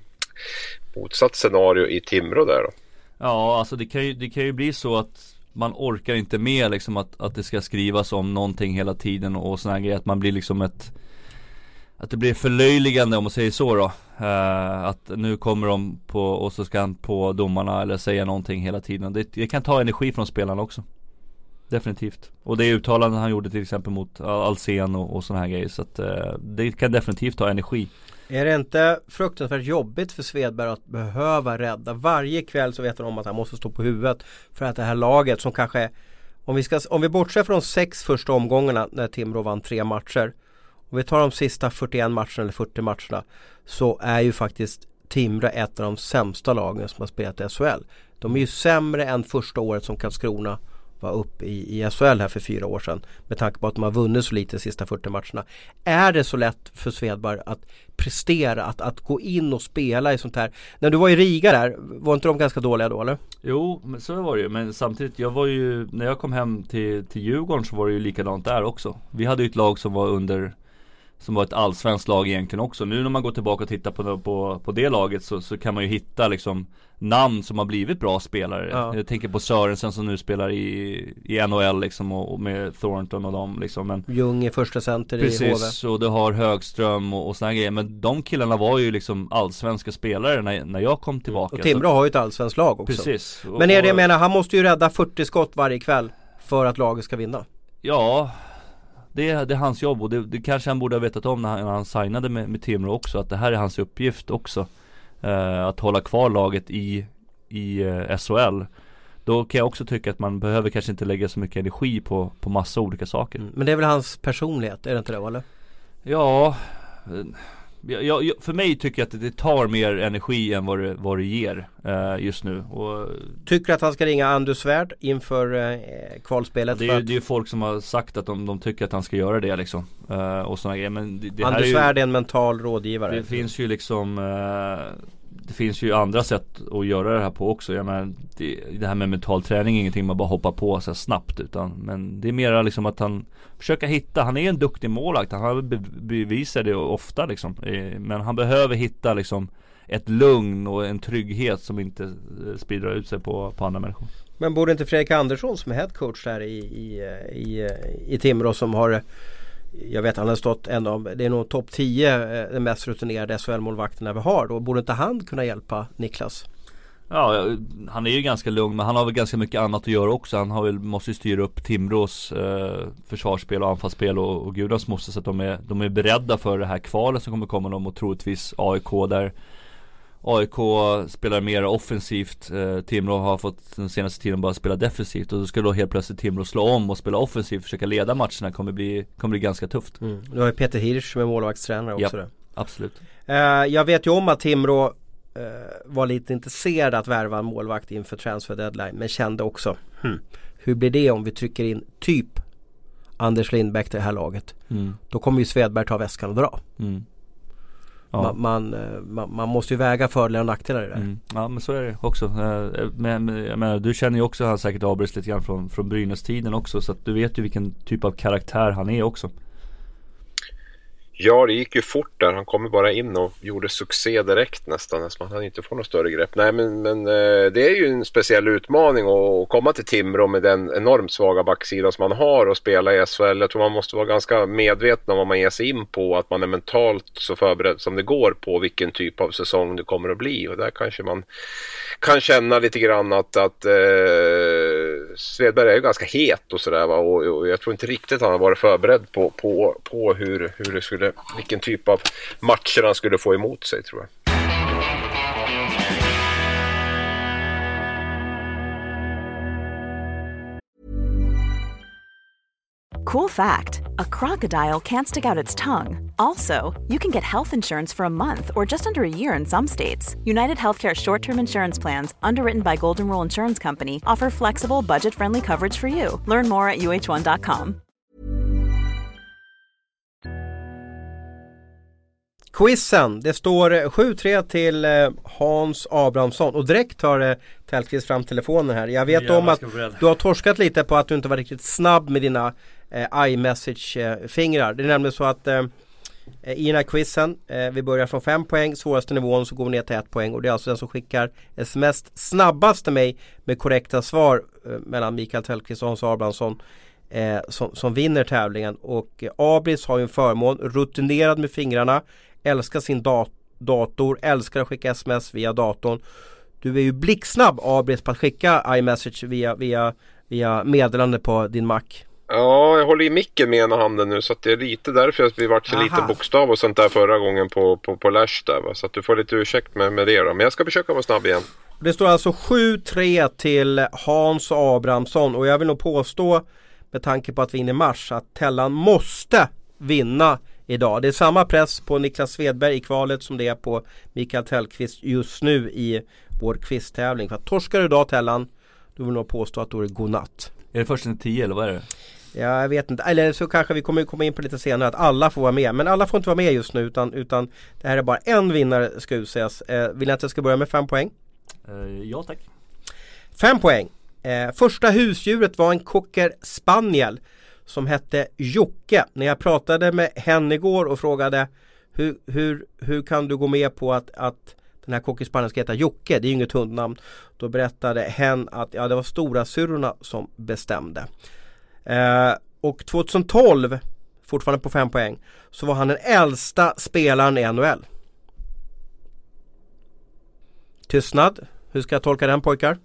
motsatt scenario i Timrå där då? Ja, alltså det kan ju, det kan ju bli så att man orkar inte med liksom att, att det ska skrivas om någonting hela tiden och sådana grejer. Att man blir liksom ett Att det blir förlöjligande om man säger så då. Uh, att nu kommer de på och så ska han på domarna eller säga någonting hela tiden. Det, det kan ta energi från spelarna också. Definitivt. Och det uttalanden han gjorde till exempel mot Alsen och, och sådana här grejer. Så att uh, det kan definitivt ta energi. Är det inte fruktansvärt jobbigt för Svedberg att behöva rädda? Varje kväll så vet han om att han måste stå på huvudet för att det här laget som kanske om vi, ska, om vi bortser från de sex första omgångarna när Timrå vann tre matcher Om vi tar de sista 41 matcherna eller 40 matcherna Så är ju faktiskt Timrå ett av de sämsta lagen som har spelat i SHL De är ju sämre än första året som Karlskrona var upp i, i SHL här för fyra år sedan Med tanke på att de har vunnit så lite de sista 40 matcherna Är det så lätt för Svedberg att prestera, att, att gå in och spela i sånt här När du var i Riga där, var inte de ganska dåliga då eller? Jo, men så var det ju. Men samtidigt, jag var ju, när jag kom hem till, till Djurgården så var det ju likadant där också. Vi hade ju ett lag som var under som var ett allsvenskt lag egentligen också. Nu när man går tillbaka och tittar på, på, på det laget så, så kan man ju hitta liksom namn som har blivit bra spelare. Ja. Jag tänker på Sörensen som nu spelar i, i NHL liksom och, och med Thornton och dem liksom. Men Ljung i första center i HV Precis, och du har Högström och, och här grejer. Men de killarna var ju liksom allsvenska spelare när, när jag kom tillbaka. Och Timrå har ju ett allsvenskt lag också Precis. Och- Men är det jag menar, han måste ju rädda 40 skott varje kväll För att laget ska vinna Ja det, är- det är hans jobb och det, det kanske han borde ha vetat om när han, när han signade med, med Timrå också Att det här är hans uppgift också. Eh, Att hålla kvar laget i, i eh, SHL Då kan jag också tycka att man behöver kanske inte lägga så mycket energi på, på massa olika saker. Mm, Men det är väl hans personlighet, är det inte det eller? Ja eh, jag, jag, för mig tycker jag att det tar mer energi än vad det, vad det ger eh, just nu och Tycker att han ska ringa Anders Svärd inför eh, kvalspelet? det är, ju, att det är ju folk som har sagt att de, de tycker att han ska göra det liksom eh, Och sådana grejer men det, det här är Anders ju, Svärd är en mental rådgivare Det finns ju liksom eh, det finns ju andra sätt att göra det här på också. Jag menar, det, det här med mental träning är ingenting man bara hoppar på så snabbt. Utan, men det är mera liksom att han försöker hitta, han är en duktig målvakt. Han har bevisat det ofta liksom. Eh, men han behöver hitta liksom ett lugn och en trygghet som inte eh, sprider ut sig på, på andra människor. Men borde inte Fredrik Andersson som är headcoach där i, i, eh, i, i Timrå som har jag vet han har stått en av, det är nog topp 10 eh, den mest rutinerade SHL-målvakterna vi har. Då borde inte han kunna hjälpa Niklas? Ja, han är ju ganska lugn men han har väl ganska mycket annat att göra också. Han har väl, måste ju styra upp Timrås eh, försvarsspel och anfallsspel och, och gudars moster så att de är, de är beredda för det här kvalet som kommer komma dem och troligtvis AIK där AIK spelar mer offensivt eh, Timrå har fått den senaste tiden bara spela defensivt och då ska då helt plötsligt Timrå slå om och spela offensivt försöka leda matcherna kommer bli, kommer bli ganska tufft mm. Du har ju Peter Hirsch som är målvaktstränare också ja, Absolut eh, Jag vet ju om att Timrå eh, var lite intresserad att värva en målvakt inför transfer deadline men kände också hmm, Hur blir det om vi trycker in typ Anders Lindbäck till det här laget mm. Då kommer ju Svedberg ta väskan och dra mm. Ja. Man, man, eh, man, man, måste ju väga fördelar och nackdelar i det. Mm. Ja men så är det också. Eh, men, jag menar, du känner ju också han säkert Abris lite grann från, från Brynäs-tiden också. Så att du vet ju vilken typ av karaktär han är också. Ja, det gick ju fort där. Han kom bara in och gjorde succé direkt nästan. Alltså man hade inte fått något större grepp. Nej, men, men eh, det är ju en speciell utmaning att komma till Timrå med den enormt svaga backsidan som man har och spela i SHL. Jag tror man måste vara ganska medveten om vad man ger sig in på. Att man är mentalt så förberedd som det går på vilken typ av säsong det kommer att bli. Och där kanske man kan känna lite grann att, att eh, Svedberg är ju ganska het och sådär. Och, och jag tror inte riktigt han har varit förberedd på, på, på hur, hur det skulle skulle, vilken typ av matcher han skulle få emot sig tror jag. Cool fact a crocodile can't stick out its tongue. Also, you can get health insurance for a month or just under a year in some states. United Healthcare short term insurance plans, underwritten by Golden Rule Insurance Company, offer flexible, budget friendly coverage for you. Learn more at uh1.com. Quizen, det står 7-3 till eh, Hans Abrahamsson och direkt tar eh, Tellqvist fram telefonen här. Jag vet om att du har torskat lite på att du inte var riktigt snabb med dina eh, iMessage-fingrar. Det är nämligen så att eh, i den här quizen, eh, vi börjar från 5 poäng, svåraste nivån så går vi ner till 1 poäng och det är alltså den som skickar sms snabbast till mig med korrekta svar eh, mellan Mikael Tellqvist och Hans Abrahamsson eh, som, som, vinner tävlingen och eh, Abris har ju en förmån, rutinerad med fingrarna älskar sin dat dator, älskar att skicka sms via datorn. Du är ju blixtsnabb Abris på att skicka iMessage via, via, via meddelande på din Mac. Ja, jag håller i micken med ena handen nu så att det är lite därför vi vart så lite bokstav och sånt där förra gången på, på, på Lash där. Va? Så att du får lite ursäkt med, med det då. Men jag ska försöka vara snabb igen. Det står alltså 7-3 till Hans Abrahamsson och jag vill nog påstå med tanke på att vi är inne i mars att Tellan måste vinna idag. Det är samma press på Niklas Svedberg i kvalet som det är på Mikael Tellqvist just nu i vår quiztävling. För att torskar du idag Tellan, då vill nog påstå att då är det godnatt. Är det först en tio eller vad är det? Ja, jag vet inte. Eller så kanske vi kommer komma in på lite senare att alla får vara med. Men alla får inte vara med just nu utan, utan det här är bara en vinnare ska utses. Eh, vill ni att jag ska börja med fem poäng? Eh, ja tack. Fem poäng. Eh, första husdjuret var en cocker spaniel som hette Jocke. När jag pratade med henne igår och frågade hur, hur, hur kan du gå med på att, att den här cocker ska heta Jocke, det är ju inget hundnamn. Då berättade hen att ja, det var stora syrrorna som bestämde. Eh, och 2012, fortfarande på 5 poäng, så var han den äldsta spelaren i NHL. Tystnad. Hur ska jag tolka den pojkar?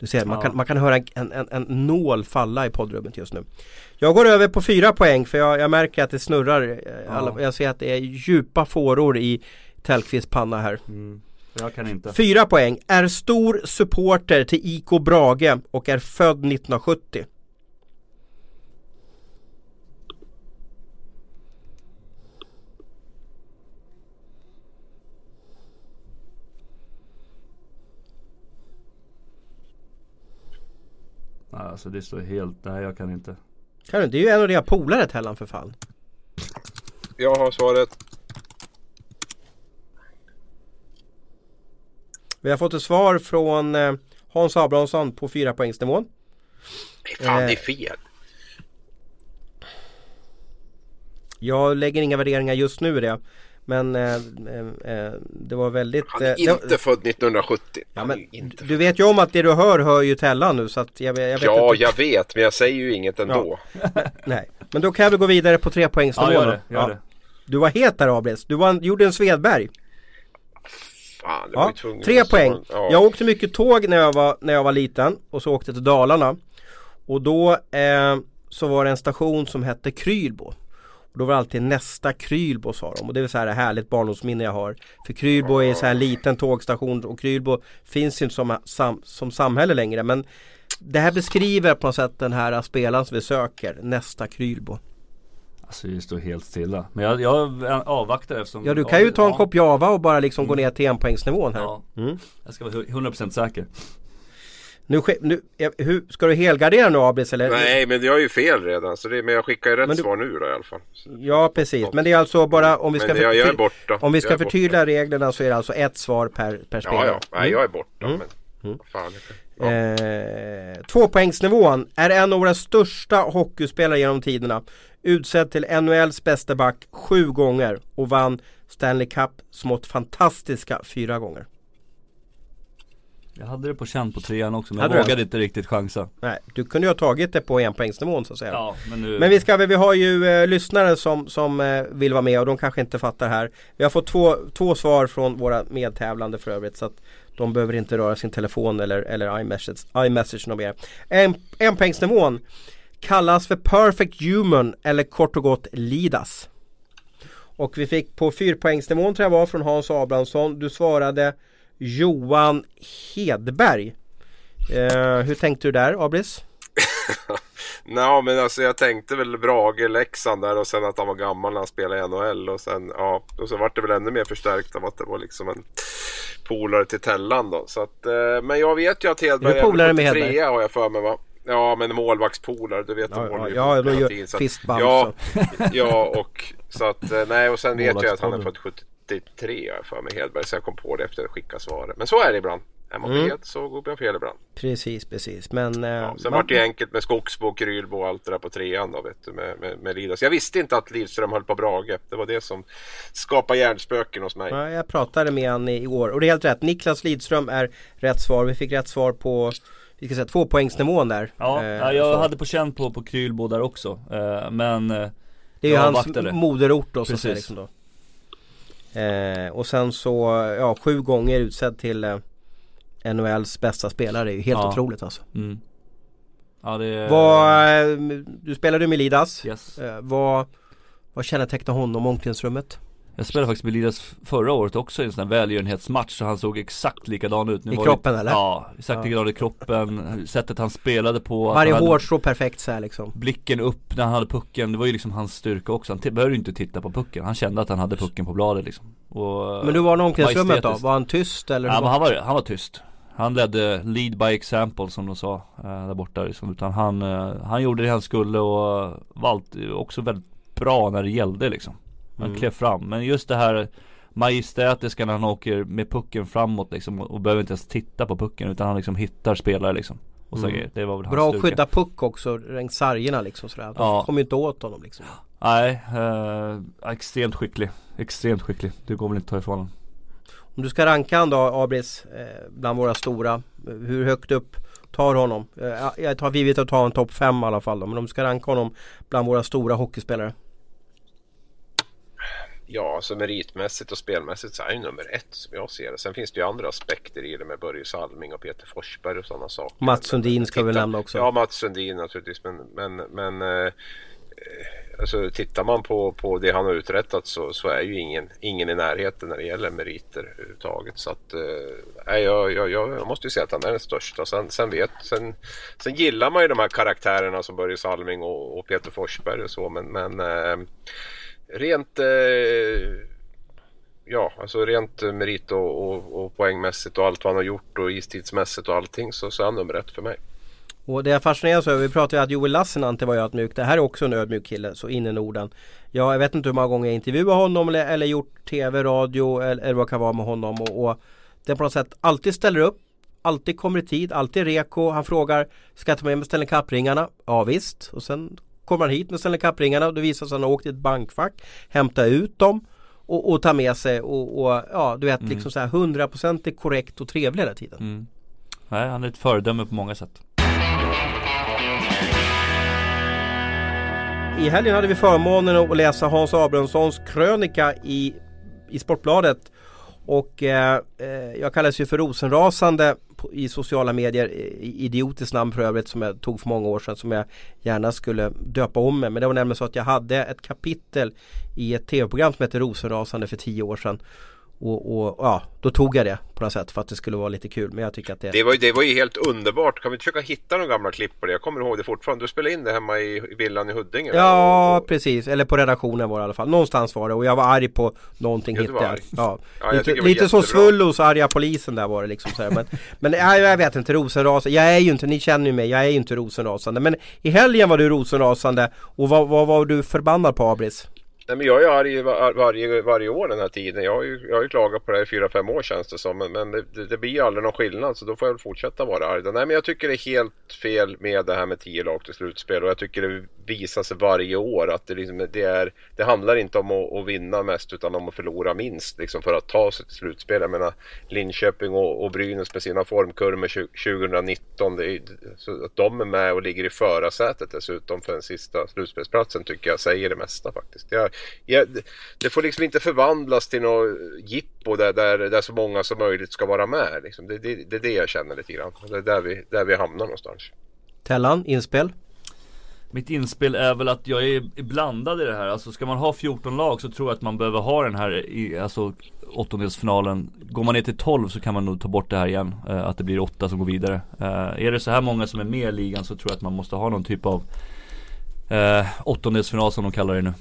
Du ser, ja. man, kan, man kan höra en, en, en nål falla i poddrummet just nu. Jag går över på fyra poäng för jag, jag märker att det snurrar. Eh, ja. jag ser att det är djupa fåror i Tellqvists panna här. Mm. Jag kan inte. Fyra poäng. Är stor supporter till IK Brage och är född 1970. Alltså det står helt, nej jag kan inte. Kan du? Det är ju en av dina polare Tellan för fan. Jag har svaret. Vi har fått ett svar från eh, Hans Abrahamsson på fyra poängsnivån. Fan, Eh. det är fel. Jag lägger inga värderingar just nu i det. Men eh, eh, eh, det var väldigt... Han är eh, det- inte född 1970. Ja, men, du vet ju om att det du hör hör ju Tellan nu så att jag, jag vet Ja, inte. jag vet, men jag säger ju inget ändå. <laughs> Nej. Men då kan vi gå vidare på tre poängsnivån Ja, gör det, gör det. Du var het där Abris. Du var, gjorde en Svedberg. Fan, det var Ja, ju tvungen tre poäng. Ja. Jag åkte mycket tåg när jag var, när jag var liten och så åkte till Dalarna. Och då eh, så var det en station som hette Krylbo. Och då var det alltid nästa Krylbo sa de och det är så här härligt barndomsminne jag har. För Krylbo är så här en liten tågstation och Krylbo finns inte som, sam, som samhälle längre men det här beskriver på något sätt den här spelaren som vi söker, nästa Krylbo. Alltså det står helt stilla. Men jag, jag avvaktar eftersom Ja du kan ju ta en ja, kopp Java och bara liksom gå ner till enpoängsnivån här. Ja, Mm. jag ska vara 100% säker. Nu, nu, hur, ska du helgardera nu Abris eller? Nej, men jag är ju fel redan. Så det, men jag skickar ju rätt du- svar nu då i alla fall. Ja precis, men det är alltså bara om vi ska, Men jag, jag är förty- borta. om vi ska Jag är förtydliga reglerna så är det alltså ett svar per, per Ja, spelare. ja. Nej, jag är borta. Mm. Men, vad fan, ja. Eh, tvåpoängsnivån är en av våra största hockeyspelare genom tiderna. Utsedd till NHLs bästa back sju gånger och vann Stanley Cup smått fantastiska fyra gånger. Jag hade det på känn på trean också men Hade jag vågade inte riktigt chansa. Nej, du kunde ju ha tagit det på enpoängsnivån så att säga. Ja, men nu... Men vi, ska, vi har ju eh, lyssnare som, som eh, vill vara med och de kanske inte fattar här. Vi har fått två, två svar från våra medtävlande för övrigt så att de behöver inte röra sin telefon eller, eller iMessage, iMessage något mer. En, enpoängsnivån kallas för Perfect Human eller kort och gott LIDAS. Och vi fick på fyrpoängsnivån tror jag var från Hans Abrahamsson. Du svarade Johan Hedberg. Eh, hur tänkte du där Abris? <laughs> Nå, men alltså jag tänkte väl Brage, Leksand där och sen att han var gammal när han spelade i NHL och sen ja, och så vart det väl ännu mer förstärkt av att det var liksom en polare till Tellan då. Så att, eh, men jag vet ju att Hedberg Är du polare med 73 Hedberg? har jag för mig va? Ja men målvaktspolare, du vet Ja, de ja, ja, att- fistbump, Ja, <laughs> ja och så att eh, nej och sen vet jag att han är född 73 har jag för mig Hedberg så jag kom på det efter att skicka svaret. Men så är det ibland. Är man Mm. fet så går man fel ibland. Precis, precis. Men... eh, Ja, sen man- vart det enkelt med Skogsbo, Krylbo och allt det där på trean då vet du med, med, med Lidas. Jag visste inte att Lidström höll på Brage. Det var det som skapade hjärnspöken hos mig. Ja, jag pratade med han igår och det är helt rätt. Niklas Lidström är rätt svar. Vi fick rätt svar på vi ska säga tvåpoängsnivån där. Ja, Eh, ja jag så. hade på känn på, på Krylbo där också. Eh, men eh, Det är ju hans avvaktade. moderort då så att Precis. liksom då. Eh, och sen så, ja sju gånger utsedd till eh, NHLs bästa spelare. Det är ju helt Ja. otroligt alltså. mm. Ja det Vad, eh, du spelade med Lidas. Yes. Eh, vad, vad kännetecknar honom omklädningsrummet? Jag spelade faktiskt med Lidas förra året också i en sån här välgörenhetsmatch så han såg exakt likadan ut. Nu I kroppen, det, eller? Ja, exakt Ja. likadan i kroppen. Sättet han spelade på. Varje hårstrå perfekt så här liksom. Blicken upp när han hade pucken, det var ju liksom hans styrka också. Han behövde ju inte titta på pucken. Han kände att han hade pucken på bladet liksom. Och, Men du var i omklädningsrummet då? Var han tyst eller? Ja, men han, var, han var tyst. Han ledde lead by example som de sa eh, där borta liksom. Utan han, eh, han gjorde det han skulle och var också väldigt bra när det gällde liksom. Han Mm. klev fram. Men just det här majestätiska när han åker med pucken framåt liksom och, och behöver inte ens titta på pucken utan han liksom hittar spelare liksom. Och så Mm. grejer. Det var väl Bra att skydda puck också, längs sargerna liksom sådär. De Ja. kommer ju inte åt honom liksom. Nej, eh, extremt skicklig. Extremt skicklig. Det går väl inte att ta ifrån honom. Om du ska ranka han då Abris eh, bland våra stora. Hur högt upp tar honom? Eh, ja, jag tar givet att ta en topp 5 i alla fall då. Men om du ska ranka honom bland våra stora hockeyspelare. Ja, så meritmässigt och spelmässigt så är ju nummer ett som jag ser det. Sen finns det ju andra aspekter i det med Börje Salming och Peter Forsberg och sådana saker. Mats Sundin ska vi nämna också. Ja, Mats Sundin naturligtvis. Men, men, men eh, alltså, tittar man på, på det han har uträttat så, så är ju ingen, ingen i närheten när det gäller meriter överhuvudtaget. Så att, eh, jag, jag, jag måste ju säga att han är den största. Sen, sen, vet, sen, sen gillar man ju de här karaktärerna som Börje Salming och, och Peter Forsberg och så. Men, men eh, rent eh, Ja, alltså rent merit och, och, och poängmässigt och allt vad han har gjort och istidsmässigt och allting så, så är han nummer ett för mig. Och det jag fascineras över, vi pratade ju att Joel Lassinantti var ödmjuk. Det här är också en ödmjuk kille, så in i Norden. Ja, jag vet inte hur många gånger jag intervjuat honom eller, eller gjort TV, radio eller, eller vad det kan vara med honom. Och, och den på något sätt alltid ställer upp Alltid kommer i tid, alltid reko. Han frågar Ska jag ta med mig Stanley Cup-ringarna? Ja visst. Och sen kommer han hit med Stanley Cup-ringarna och det visar sig att han har åkt i ett bankfack Hämta ut dem och, och ta med sig och, och ja du vet mm. liksom så här hundraprocentigt korrekt och trevlig hela tiden. Mm. Nej, han är ett föredöme på många sätt. I helgen hade vi förmånen att läsa Hans Abrahamssons krönika i, i Sportbladet. Och eh, eh jag kallas ju för rosenrasande i sociala medier, idiotiskt namn för övrigt som jag tog för många år sedan som jag gärna skulle döpa om mig. Men det var nämligen så att jag hade ett kapitel i ett tv-program som hette Rosenrasande för tio år sedan. Och, och, ja, då tog jag det på något sätt för att det skulle vara lite kul. Men jag tycker att det... Det var, det var ju helt underbart. Kan vi försöka hitta de gamla klipp på det? Jag kommer ihåg det fortfarande. Du spelade in det hemma i villan i Huddinge? Ja, och... precis. Eller på redaktionen var det i alla fall. Någonstans var det. Och jag var arg på någonting hittade jag. Ja. ja lite lite som Svullos arga polisen där var det liksom. Så här. Men, <laughs> men ja, jag vet inte, rosenrasande. Jag är ju inte, ni känner ju mig, jag är ju inte rosenrasande. Men i helgen var du rosenrasande. Och vad, vad var du förbannad på Abris? Nej, men jag är arg var, varje, varje år den här tiden. Jag har ju, jag har ju klagat på det här i fyra, fem år känns det som. Men, men det, det, blir ju aldrig någon skillnad så då får jag väl fortsätta vara arg. Nej men jag tycker det är helt fel med det här med tio lag till slutspel. Och jag tycker det visar sig varje år att det, liksom, det, är, det handlar inte om att, att, vinna mest utan om att förlora minst liksom, för att ta sig till slutspel. Jag menar Linköping och, och Brynäs med sina formkurvor 2019. Det är, så att de är med och ligger i förarsätet dessutom för den sista slutspelsplatsen tycker jag säger det mesta faktiskt. Jag, jag, det får liksom inte förvandlas till något jippo där, där, där så många som möjligt ska vara med. Liksom. Det, det, det är det jag känner lite grann. Det är där vi, där vi hamnar någonstans. Tellan, inspel? Mitt inspel är väl att jag är blandad i det här. Alltså ska man ha 14 lag så tror jag att man behöver ha den här i, alltså åttondelsfinalen. Går man ner till 12 så kan man nog ta bort det här igen. Eh, att det blir 8 som går vidare. Eh, är det så här många som är med i ligan så tror jag att man måste ha någon typ av eh, åttondelsfinal som de kallar det nu.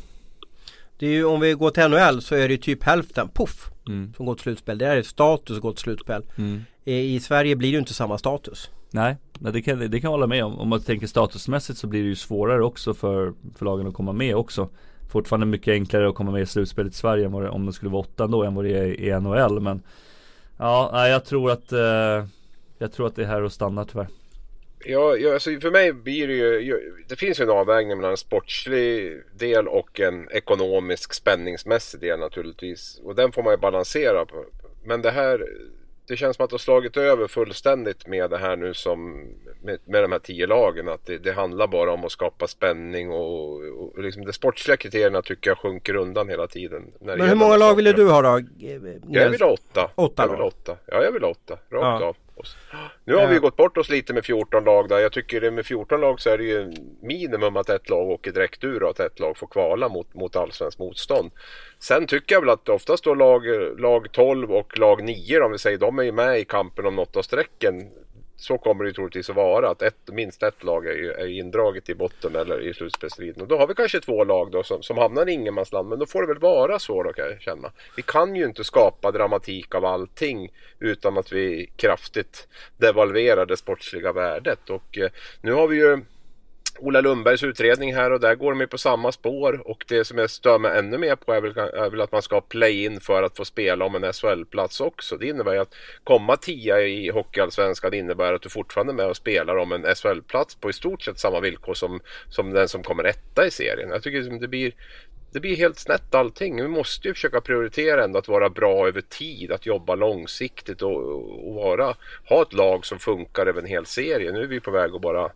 Det är ju, om vi går till NHL så är det typ hälften, poff, mm. som går till slutspel. Det är status att gå till slutspel. Mm. I, I, Sverige blir det ju inte samma status. Nej, det kan, det kan jag hålla med om. Om man tänker statusmässigt så blir det ju svårare också för, för lagen att komma med också. Fortfarande mycket enklare att komma med i slutspelet i Sverige det, om det skulle vara åtta då än vad det är i NHL. Men ja, jag tror att eh, jag tror att det är här och stannar tyvärr. Ja, ja alltså för mig blir det ju, det finns ju en avvägning mellan en sportslig del och en ekonomisk spänningsmässig del naturligtvis. Och den får man ju balansera. På. Men det här, det känns som att det har slagit över fullständigt med det här nu som med, med de här tio lagen. Att det, det handlar bara om att skapa spänning och, och liksom de sportsliga kriterierna tycker jag sjunker undan hela tiden. Men hur många lag ville du ha då? Jag vill ha åtta. Åtta jag vill åtta. Ja, jag vill ha åtta. Rakt ja. av. Nu har vi gått bort oss lite med 14 lag där. Jag tycker det med 14 lag så är det ju minimum att ett lag åker direkt ur och att ett lag får kvala mot, mot allsvenskt motstånd. Sen tycker jag väl att oftast då lag, lag 12 och lag 9 om vi säger, de är ju med i kampen om något av strecken så kommer det troligtvis att vara att ett, minst ett lag är, är indraget i botten eller i slutspelsstriden. Och då har vi kanske två lag då som, som hamnar i ingenmansland. Men då får det väl vara så då kan jag känna. Vi kan ju inte skapa dramatik av allting utan att vi kraftigt devalverar det sportsliga värdet. Och eh, nu har vi ju Ola Lundbergs utredning här och där går de ju på samma spår och det som jag stör mig ännu mer på är väl, är väl att man ska ha play-in för att få spela om en SHL-plats också. Det innebär ju att komma tia i Hockeyallsvenskan innebär att du fortfarande är med och spelar om en SHL-plats på i stort sett samma villkor som, som den som kommer etta i serien. Jag tycker liksom det blir det blir helt snett allting. Vi måste ju försöka prioritera ändå att vara bra över tid, att jobba långsiktigt och, och vara, ha ett lag som funkar över en hel serie. Nu är vi på väg att bara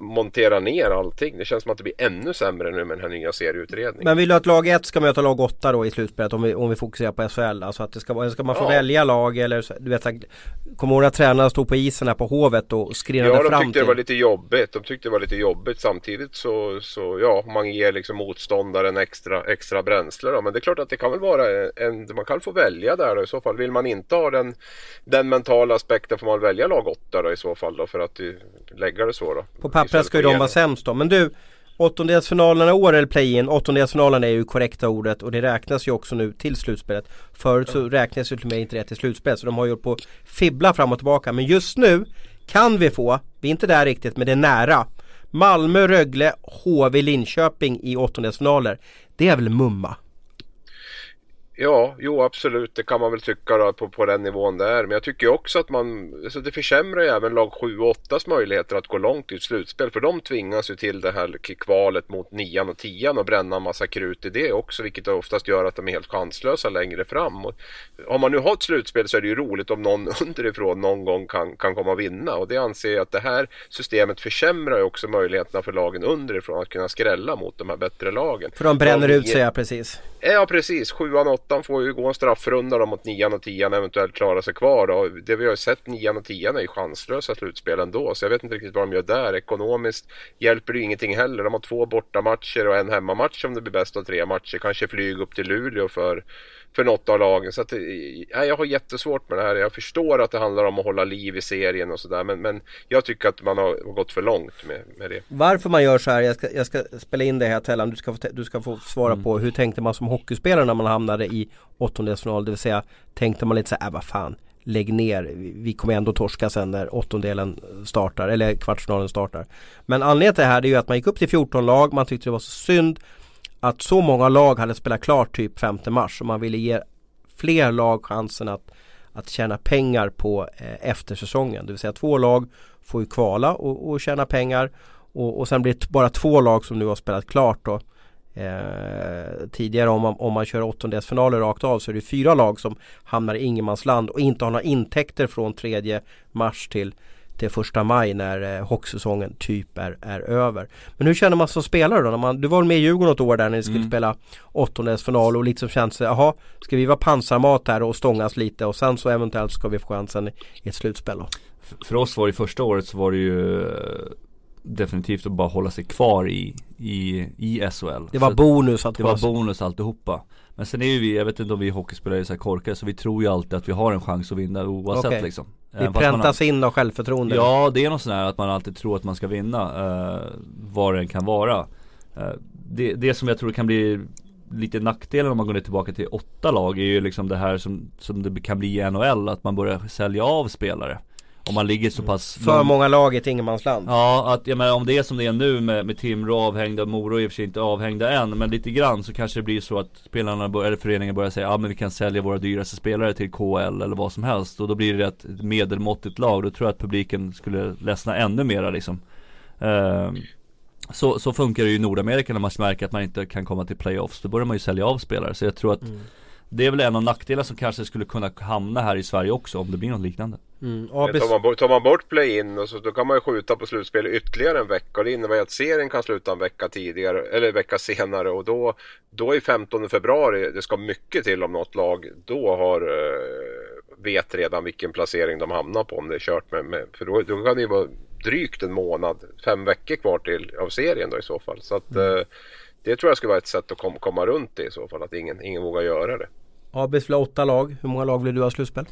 montera ner allting. Det känns som att det blir ännu sämre nu med den här nya serieutredningen. Men vill du att lag 1 ska möta lag 8 då i slutspelet om vi, om vi fokuserar på SHL? Alltså att det ska, ska man få ja. välja lag eller du vet Kommer du ihåg när tränarna stod på isen här på Hovet och skrinade fram Ja de tyckte det var lite jobbigt. De tyckte det var lite jobbigt samtidigt så, så ja man ger liksom motståndaren extra, extra bränsle då. Men det är klart att det kan väl vara en, man kan få välja där då i så fall. Vill man inte ha den, den mentala aspekten får man välja lag 8 då i så fall då för att lägga det så då. På pappret ska ju de vara sämst då. Men du, åttondelsfinalerna i år eller play-in, åttondelsfinalen är ju korrekta ordet och det räknas ju också nu till slutspelet. Förut så räknas ju till och med inte det till slutspel så de har ju på fibbla fram och tillbaka. Men just nu kan vi få, vi är inte där riktigt men det är nära. Malmö, Rögle, HV, Linköping i åttondelsfinaler. Det är väl mumma? Ja, jo absolut. Det kan man väl tycka då, på, på den nivån där. Men jag tycker också att man, alltså det försämrar ju även lag 7 och 8 möjligheter att gå långt i ett slutspel. För de tvingas ju till det här kvalet mot 9 och 10 och bränna en massa krut i det också. Vilket oftast gör att de är helt chanslösa längre fram. Och om man nu har ett slutspel så är det ju roligt om någon <laughs> underifrån någon gång kan, kan komma och vinna. Och det anser jag att det här systemet försämrar ju också möjligheterna för lagen underifrån att kunna skrälla mot de här bättre lagen. För de bränner ut sig, ja precis. Ja precis, sjuan och åttan får ju gå en straffrunda då mot nian och tian eventuellt klara sig kvar då. Det vi har sett nian och tian är ju chanslösa slutspel ändå så jag vet inte riktigt vad de gör där. Ekonomiskt hjälper det ju ingenting heller. De har två bortamatcher och en hemmamatch om det blir bäst av tre matcher. Kanske flyg upp till Luleå för för något av lagen. Så att, ja, jag har jättesvårt med det här. Jag förstår att det handlar om att hålla liv i serien och sådär. Men, men jag tycker att man har gått för långt med, med det. Varför man gör så här, jag ska, jag ska spela in det här Tellan. Du ska, få, du ska få svara mm. på hur tänkte man som hockeyspelare när man hamnade i åttondelsfinal? Det vill säga tänkte man lite så här, äh, vad fan lägg ner. Vi kommer ändå torska sen när åttondelen startar eller kvartsfinalen startar. Men anledningen till det här är ju att man gick upp till 14 lag. Man tyckte det var så synd att så många lag hade spelat klart typ 5 mars och man ville ge fler lag chansen att, att tjäna pengar på eh, eftersäsongen. Det vill säga två lag får ju kvala och, och tjäna pengar och, och sen blir det bara två lag som nu har spelat klart då. Eh, tidigare om man, om man kör åttondelsfinaler rakt av så är det fyra lag som hamnar i ingenmansland och inte har några intäkter från tredje mars till till första maj när eh, hockeysäsongen typ är, är över. Men hur känner man som spelare då? När man, du var med i Djurgården något år där när ni skulle mm. spela åttondelsfinal och liksom känns jaha, ska vi vara pansarmat här och stångas lite och sen så eventuellt ska vi få chansen i ett slutspel då? För oss var det första året så var det ju eh, definitivt att bara hålla sig kvar i, i, i SHL. Det var bonus att Det var bonus alltihopa. Men sen är ju vi, jag vet inte om vi hockeyspelare är så här korkade så vi tror ju alltid att vi har en chans att vinna oavsett okay. liksom. Vi präntas har... in av självförtroende. Ja, det är något sånt här att man alltid tror att man ska vinna. Uh, vad det än kan vara. Uh, det, det som jag tror kan bli lite nackdelen om man går ner tillbaka till åtta lag är ju liksom det här som, som det kan bli i NHL. Att man börjar sälja av spelare. Om man ligger så pass För många lag i ett ingenmansland. Ja, att jag menar om det är som det är nu med, med Timrå avhängda, Moro i och för sig inte avhängda än Men lite grann så kanske det blir så att spelarna, bör, eller föreningen börjar säga Ja men vi kan sälja våra dyraste spelare till KL eller vad som helst. Och då blir det ett medelmåttigt lag. Då tror jag att publiken skulle ledsna ännu mera liksom. Uh, så, så funkar det ju i Nordamerika när man märker att man inte kan komma till playoffs. Då börjar man ju sälja av spelare. Så jag tror att mm. Det är väl en av nackdelarna som kanske skulle kunna hamna här i Sverige också om det blir något liknande. Mm. tar, man bort, tar man bort play-in och så, då kan man ju skjuta på slutspel ytterligare en vecka och det innebär att serien kan sluta en vecka tidigare eller en vecka senare och då, då är 15 februari, det ska mycket till om något lag då har eh, vet redan vilken placering de hamnar på om det är kört med, med för då, då kan det ju vara drygt en månad, fem veckor kvar till av serien då i så fall. Så att mm. eh, det tror jag skulle vara ett sätt att kom, komma runt det i så fall, att ingen, ingen vågar göra det. Abis vill ha åtta lag. Hur många lag vill du ha slutspel?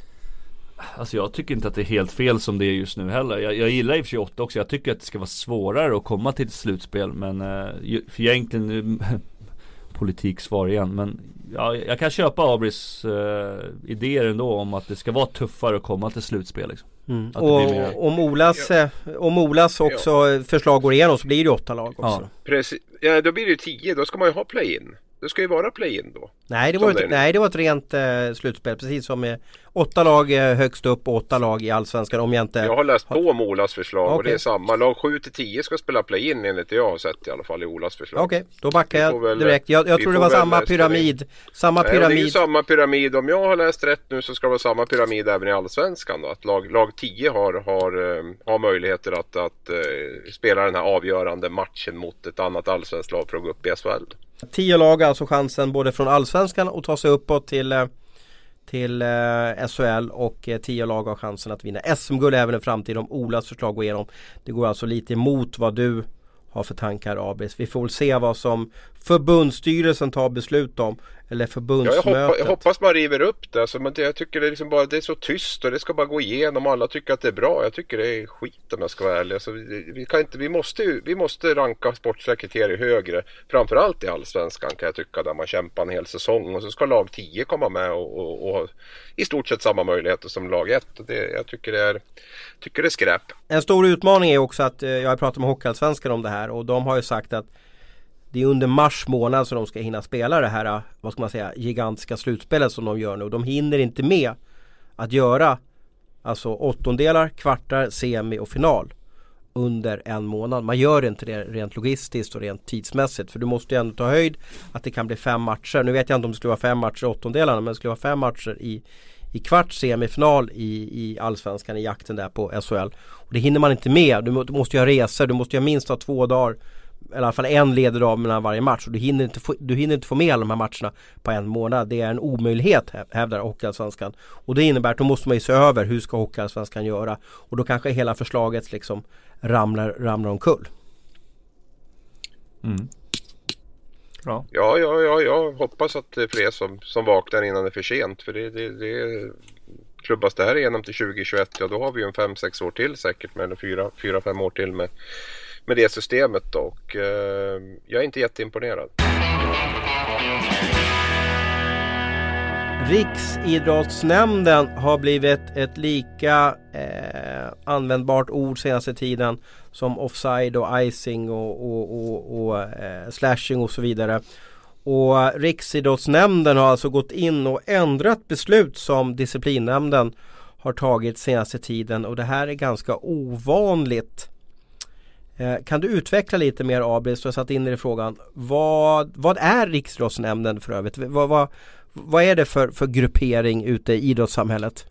Alltså jag tycker inte att det är helt fel som det är just nu heller. Jag, jag gillar i och för sig åtta också. Jag tycker att det ska vara svårare att komma till ett slutspel. Men uh, för egentligen <laughs> politiksvar igen. Men ja, jag kan köpa Abris uh, idéer ändå om att det ska vara tuffare att komma till slutspel. Liksom. Mm. Och om Olas, ja. Eh, om Olas också ja. förslag går igenom så blir det åtta lag också. Ja. Precis. Ja, då blir det ju tio. Då ska man ju ha play-in. Det ska ju vara play-in då. Nej det, var ett, nej, det var ett rent eh, slutspel. Precis som med åtta lag eh, högst upp och åtta lag i Allsvenskan. Om jag inte... Jag har läst på om Olas förslag okay. och det är samma. Lag 7 till 10 ska spela play-in enligt det jag har sett i alla fall i Olas förslag. Okej, okay, då backar jag väl, direkt. Jag, jag tror det var samma pyramid. Samma pyramid. Nej, det är ju samma pyramid. Om jag har läst rätt nu så ska det vara samma pyramid även i Allsvenskan. Då. Att lag, lag 10 har, har, eh, har möjligheter att, att uh, spela den här avgörande matchen mot ett annat allsvenskt lag för att gå upp i SHL. Tio lag alltså chansen både från Allsvenskan och ta sig uppåt till eh, till eh, SHL och eh, tio lag har chansen att vinna SM-guld även i framtiden om Olas förslag går igenom. Det går alltså lite emot vad du har för tankar Abis. Vi får väl se vad som förbundsstyrelsen tar beslut om. Eller förbundsmötet. Ja, jag, hoppas, jag, hoppas man river upp det. Alltså, men det, jag tycker det är, liksom bara, det är så tyst och det ska bara gå igenom. Alla tycker att det är bra. Jag tycker det är skit om jag ska vara ärlig. Alltså, vi, vi, kan inte, vi, måste, vi måste ranka sportsliga kriterier högre. Framförallt i Allsvenskan kan jag tycka. Där man kämpar en hel säsong. Och så ska lag 10 komma med och, och, och i stort sett samma möjligheter som lag 1. Det, jag tycker det, är, tycker det är skräp. En stor utmaning är också att eh, jag har pratat med Hockeyallsvenskan om det här och de har ju sagt att det är under mars månad som de ska hinna spela det här, vad ska man säga, gigantiska slutspelet som de gör nu. De hinner inte med att göra alltså åttondelar, kvartar, semi och final under en månad. Man gör inte det rent logistiskt och rent tidsmässigt för du måste ju ändå ta höjd att det kan bli fem matcher. Nu vet jag inte om det skulle vara fem matcher i åttondelarna men det skulle vara fem matcher i, i kvart semifinal i, i Allsvenskan i jakten där på SHL. Och det hinner man inte med. Du, måste ju ha resor, du måste ju ha minst ha två dagar i alla fall en leder av mellan varje match och du hinner, inte få, du hinner inte få med alla de här matcherna på en månad. Det är en omöjlighet hävdar Hockeyallsvenskan. Och det innebär att då måste man ju se över hur ska Hockeyallsvenskan göra. Och då kanske hela förslaget liksom ramlar, ramlar omkull. Mm. Ja. Ja, ja, ja, jag hoppas att det är fler som, som vaknar innan det är för sent. För det, det, det klubbas det här igenom till 2021, ja då har vi ju en 5-6 år till säkert. Med 4-5 år till med med det systemet. Och, eh, jag är inte jätteimponerad. Riksidrottsnämnden har blivit ett lika eh, användbart ord senaste tiden som offside och icing och, och, och, och eh, slashing och så vidare. Och Riksidrottsnämnden har alltså gått in och ändrat beslut som disciplinnämnden har tagit senaste tiden och det här är ganska ovanligt Eh, kan du utveckla lite mer Abris, du har satt in i frågan. Vad, vad är Riksidrottsnämnden för övrigt? Vad, vad, vad är det för, för gruppering ute i idrottssamhället?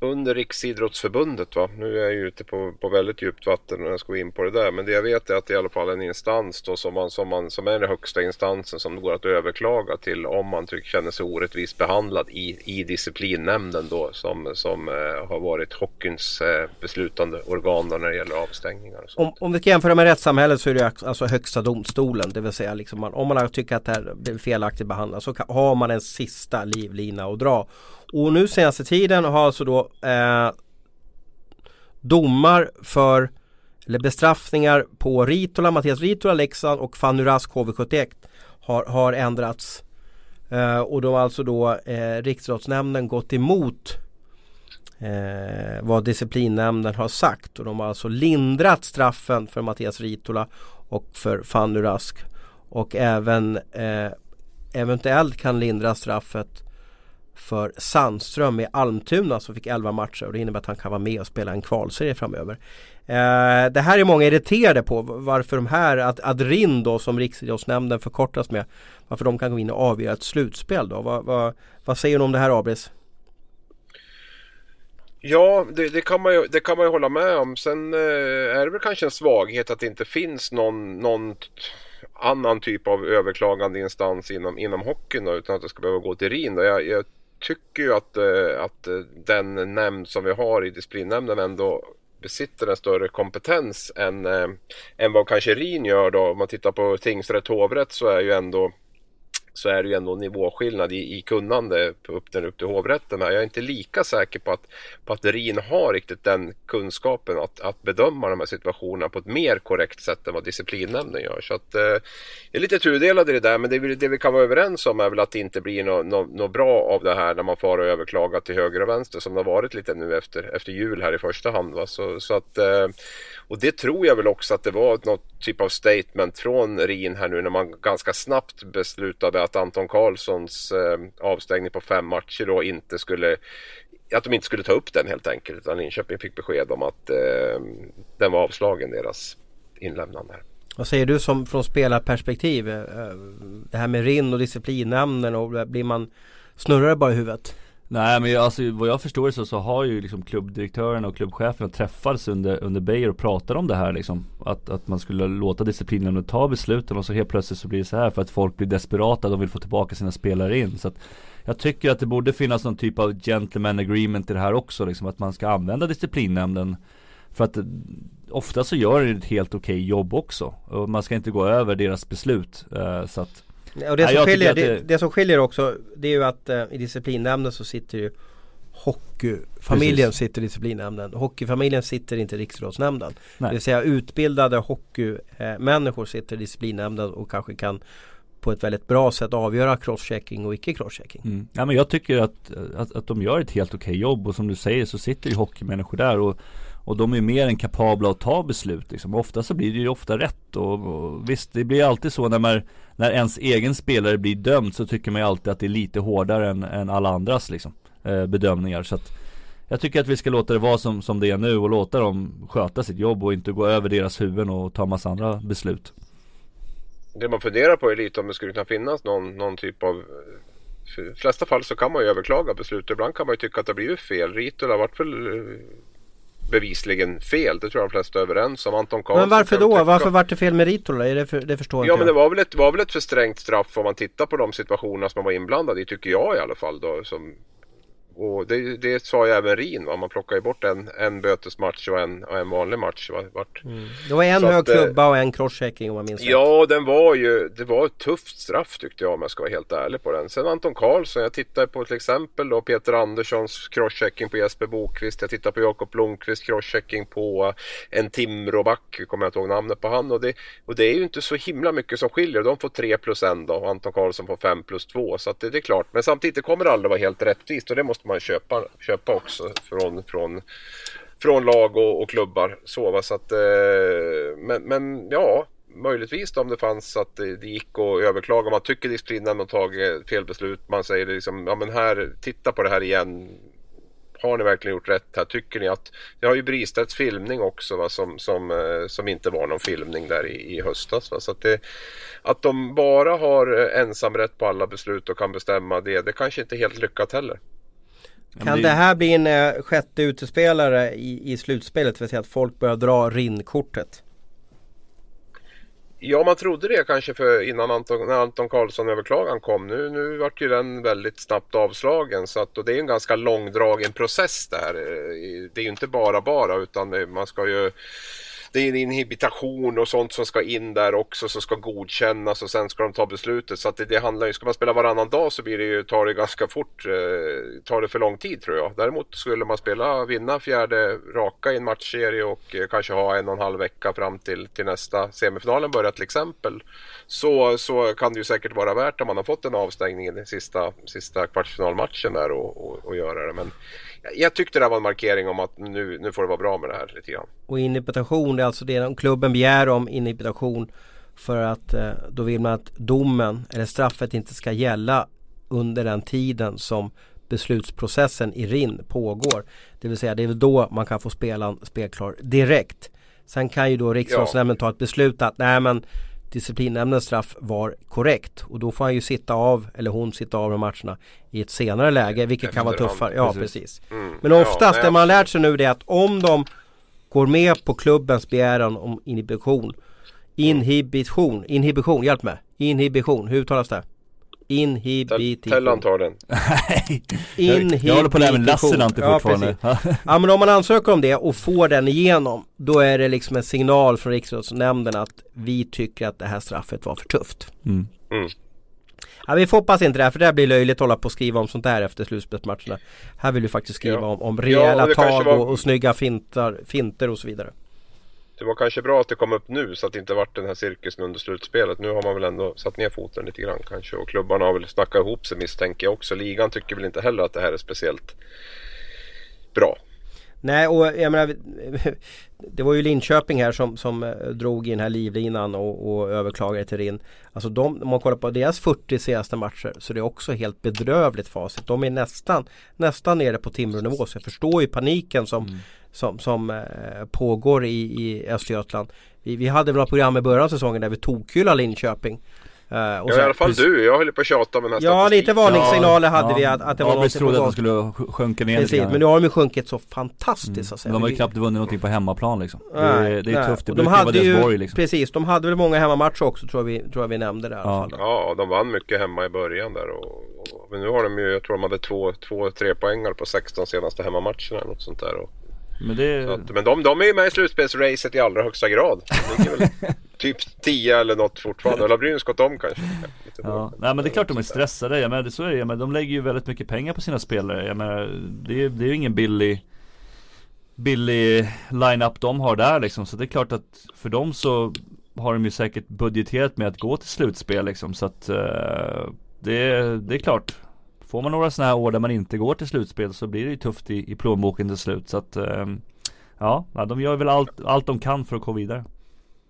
Under Riksidrottsförbundet. Va? Nu är jag ju ute på, på väldigt djupt vatten när jag ska gå in på det där. Men det jag vet är att det är i alla fall en instans då som, man, som, man, som är den högsta instansen som det går att överklaga till om man tycker, känner sig orättvist behandlad i, i disciplinnämnden då som, som eh, har varit hockeyns eh, beslutande organ när det gäller avstängningar. Och sånt. Om, om vi ska jämföra med rättssamhället så är det alltså högsta domstolen. Det vill säga liksom man, om man tycker att det här blir felaktigt behandlat så har man en sista livlina att dra. Och nu senaste tiden har alltså då eh, domar för eller bestraffningar på Ritola, Mattias Ritola, Leksand och Fanny Rask HV71 har, har ändrats. Eh, och då har alltså då eh, Riksidrottsnämnden gått emot eh, vad disciplinnämnden har sagt och de har alltså lindrat straffen för Mattias Ritola och för Fanny Rask och även eh, eventuellt kan lindra straffet för Sandström i Almtuna som fick 11 matcher och det innebär att han kan vara med och spela en kvalserie framöver. Eh, det här är många irriterade på varför de här, att Adrin då som Riksidrottsnämnden förkortas med Varför de kan gå in och avgöra ett slutspel då. Vad, va, vad säger du om det här Abris? Ja, det, det, kan man ju, det kan man ju hålla med om. Sen eh, är det väl kanske en svaghet att det inte finns någon, någon annan typ av överklagande instans inom, inom hockeyn då, utan att det ska behöva gå till RIN. Jag, jag tycker ju att, eh, att eh, den nämnd som vi har i disciplinnämnden ändå besitter en större kompetens än, eh, än vad kanske RIN gör då. Om man tittar på tingsrätt hovrätt så är ju ändå så är det ju ändå nivåskillnad i, i kunnande upp, den, upp till hovrätten. Jag är inte lika säker på att, på att RIN har riktigt den kunskapen att, att bedöma de här situationerna på ett mer korrekt sätt än vad disciplinnämnden gör. Så att, eh, jag är lite tudelad i det där men det vi, det vi kan vara överens om är väl att det inte blir något no, no bra av det här när man får överklaga till höger och vänster som det har varit lite nu efter, efter jul här i första hand. Va? Så, så att, eh, och det tror jag väl också att det var något typ av statement från RIN här nu när man ganska snabbt beslutade att Anton Karlssons eh, avstängning på fem matcher då inte skulle att de inte skulle ta upp den helt enkelt utan Linköping fick besked om att eh, den var avslagen deras inlämnande. Här. Vad säger du som från spelarperspektiv? Eh, eh, det här med RIN och disciplinnämnden och eh, blir man snurrar bara i huvudet? Nej men alltså vad jag förstår så, så har ju liksom klubbdirektörerna och klubbcheferna träffats under, under Beijer och pratat om det här liksom. Att, att man skulle låta disciplinen ta besluten och så helt plötsligt så blir det så här för att folk blir desperata, de vill få tillbaka sina spelare in. Så att jag tycker att det borde finnas någon typ av gentleman agreement i det här också liksom. Att man ska använda disciplinnämnden. För att ofta så gör det ett helt okej okay jobb också. Och man ska inte gå över deras beslut. Uh, så att och det, som skiljer, det, det, det, som skiljer också det är ju att eh, i disciplinnämnden så sitter ju Hockeyfamiljen Precis. sitter i disciplinnämnden. Hockeyfamiljen sitter inte i Riksidrottsnämnden. Det vill säga utbildade hockeymänniskor sitter i disciplinnämnden och kanske kan på ett väldigt bra sätt avgöra crosschecking och icke crosschecking. Mm. Ja, men jag tycker att, att, att de gör ett helt okej jobb och som du säger så sitter ju hockeymänniskor där och och de är mer än kapabla att ta beslut liksom. Ofta så blir det ju ofta rätt och, och visst det blir alltid så när man När ens egen spelare blir dömd så tycker man ju alltid att det är lite hårdare än, än alla andras liksom eh, Bedömningar så att Jag tycker att vi ska låta det vara som, som det är nu och låta dem sköta sitt jobb och inte gå över deras huvuden och ta massa andra beslut Det man funderar på är lite om det skulle kunna finnas någon, någon typ av för de flesta fall så kan man ju överklaga beslut. Ibland kan man ju tycka att det har blivit fel. Ritola har varit väl eh, bevisligen fel. Det tror jag de flesta är överens om. Anton Karlsson Men varför då? Varför vart det fel med Ritola? Det, för, det förstår ja, inte men det jag. var väl, ett, var väl ett för strängt straff om man tittar på de situationerna som man var inblandad i, tycker jag i alla fall. Då, som, och det, det sa ju även Rin, va? man plockar ju bort en, en bötesmatch och en, och en vanlig match. Va? Vart. Mm. Det var en Så hög att, eh, klubba och en crosschecking om man minns rätt. Ja, den var ju, det var ett tufft straff tyckte jag om jag ska vara helt ärlig på den. Sen Anton Karlsson, jag tittar på till exempel då Peter Anderssons crosschecking på Jesper Bokvist. Jag tittar på Jakob Blomqvist crosschecking på en Timråback, kommer jag inte ihåg namnet på han. Och det, och det är ju inte så himla mycket som skiljer. De får 3 plus 1 då och Anton Karlsson får 5 plus 2. Så det, det är klart. Men samtidigt det kommer det aldrig vara helt rättvist och det måste man köpa, köpa också från, från från lag och, och klubbar. Så, va? så att, eh, men, men ja, möjligtvis då, om det fanns att det, det gick att överklaga. Man tycker disciplinnämnden har tagit fel beslut. Man säger liksom, ja men här, titta på det här igen. Har ni verkligen gjort rätt här? Tycker ni att... Det har ju Bristedts filmning också va, som, som, eh, som inte var någon filmning där i, i höstas. Va? Så att, det, att de bara har ensamrätt på alla beslut och kan bestämma det, det kanske inte är helt lyckat heller. Ja, Kan men det här bli en eh, sjätte utespelare i, i slutspelet? Det vill säga att folk börjar dra rinnkortet. Ja, man trodde det kanske för innan Anton, när Anton Karlsson överklagan kom. Nu, nu vart ju den väldigt snabbt avslagen så att, och det är en ganska långdragen process där. Eh, Det är ju inte bara bara utan man ska ju det är en inhibitation och sånt som ska in där också som ska godkännas och sen ska de ta beslutet. Så att det, det handlar ju, ska man spela varannan dag så blir det ju, tar det ganska fort, eh, tar det för lång tid tror jag. Däremot skulle man spela, vinna fjärde raka i en matchserie och eh, kanske ha en och en halv vecka fram till, till nästa semifinalen börjar till exempel. Så, så kan det ju säkert vara värt om man har fått en avstängning i den sista, sista kvartsfinalmatchen där och, och, och göra det. Men jag, tyckte det var en markering om att nu, nu får det vara bra med det här lite grann. Och inhibitation, det är alltså det klubben begär om inhibitation för att eh, då vill man att domen eller straffet inte ska gälla under den tiden som beslutsprocessen i RIN pågår. Det vill säga det är då man kan få spelaren spelklar direkt. Sen kan ju då riksdagsnämnden ta ett beslut att nej men disciplinnämndens straff var korrekt och då får han ju sitta av eller hon sitta av de matcherna i ett senare läge vilket kan vara tuffare. Ja precis. precis. Mm. Men oftast Ja, det man lärt sig nu det är att om de går med på klubbens begäran om inhibition Inhibition, inhibition, hjälp mig Inhibition, hur uttalas det? Inhibition Tellan tar den. Nej, jag, jag håller på att lära mig Lassinantti Ja, fortfarande <laughs> Ja men om man ansöker om det och får den igenom Då är det liksom en signal från Riksidrottsnämnden att vi tycker att det här straffet var för tufft mm. Mm. Ja vi får hoppas inte det här för det här blir löjligt att hålla på och skriva om sånt där efter slutspelsmatcherna Här vill vi faktiskt skriva Ja. om, om Ja, rejäla och kanske tag var- och, och snygga fintar, finter och så vidare Det var kanske bra att det kom upp nu så att det inte vart den här cirkusen under slutspelet. Nu har man väl ändå satt ner foten lite grann kanske och klubbarna har väl snackat ihop sig misstänker jag också. Ligan tycker väl inte heller att det här är speciellt bra. Nej och jag menar <laughs> Det var ju Linköping här som, som eh, drog i den här livlinan och, och överklagade till RIN Alltså de, om man kollar på deras 40 senaste matcher så det är också helt bedrövligt facit. De är nästan Nästan nere på Timrå-nivå så jag förstår ju paniken som Mm. Som, som eh, pågår i, i Östergötland vi, vi hade väl ett program i början av säsongen där vi tokhyllade Linköping och Ja, så- i alla fall du. Jag höll på att tjata med den här Ja lite varningssignaler hade vi att, att det var Abris något på trodde att de skulle sj- sjunka ner Precis, men nu har de ju sjunkit så fantastiskt Mm. så att säga. De har ju Vi- knappt vunnit någonting på hemmaplan liksom. det, Nej, är, det är tufft, det de brukar ju vara hade ju, liksom. Precis, de hade väl många hemmamatcher också tror jag vi, tror jag vi nämnde där i alla Ja. fall. Ja, de vann mycket hemma i början där. Och, och, men nu har de ju, jag tror de hade två, två tre poängar på 16 senaste hemmamatcherna. eller Något sånt där. Och, Men det, att, men de, de är ju med i slutspelsracet i allra högsta grad. <laughs> Typ 10 eller något fortfarande. Eller har Brynäs gått om kanske? Ja, nej men det är klart de är stressade, jag menar, det- så är. Det, menar, de lägger ju väldigt mycket pengar på sina spelare, jag menar, det, är- det är ju ingen billig Billig line-up de har där liksom, så det är klart att för dem så har de ju säkert budgeterat med att gå till slutspel liksom, så att eh, det, det är klart Får man några sådana här år där man inte går till slutspel så blir det ju tufft i, i plånboken till slut så att ehm, Ja, de gör väl allt, allt de kan för att gå vidare.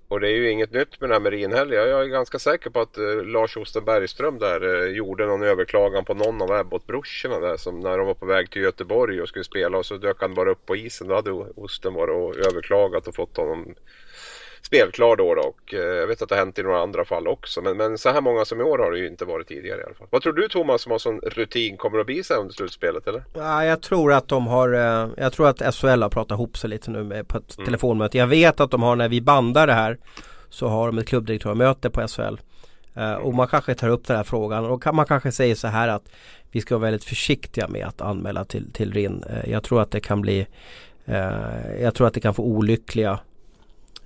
Och det är ju inget nytt med den här Marin heller. Jag är ganska säker på att eh, Lars Osten Bergström där eh, gjorde någon överklagan på någon av Ebbot-brorsorna där som när de var på väg till Göteborg och skulle spela och så dök han bara upp på isen. Då hade Osten varit och överklagat och fått honom spelklar då, då och eh, jag vet att det har hänt i några andra fall också. Men, men så här många som i år har det ju inte varit tidigare i alla fall. Vad tror du Thomas som har sån rutin kommer att bli så under slutspelet eller? Ja, jag tror att de har, eh, jag tror att SHL har pratat ihop sig lite nu med, på ett mm. telefonmöte. Jag vet att de har när vi bandar det här så har de ett klubbdirektörmöte på SHL. Uh, och man kanske tar upp den här frågan och man kanske säger så här att vi ska vara väldigt försiktiga med att anmäla till, till RIN. Jag tror att det kan bli Jag tror att det kan få olyckliga Eh,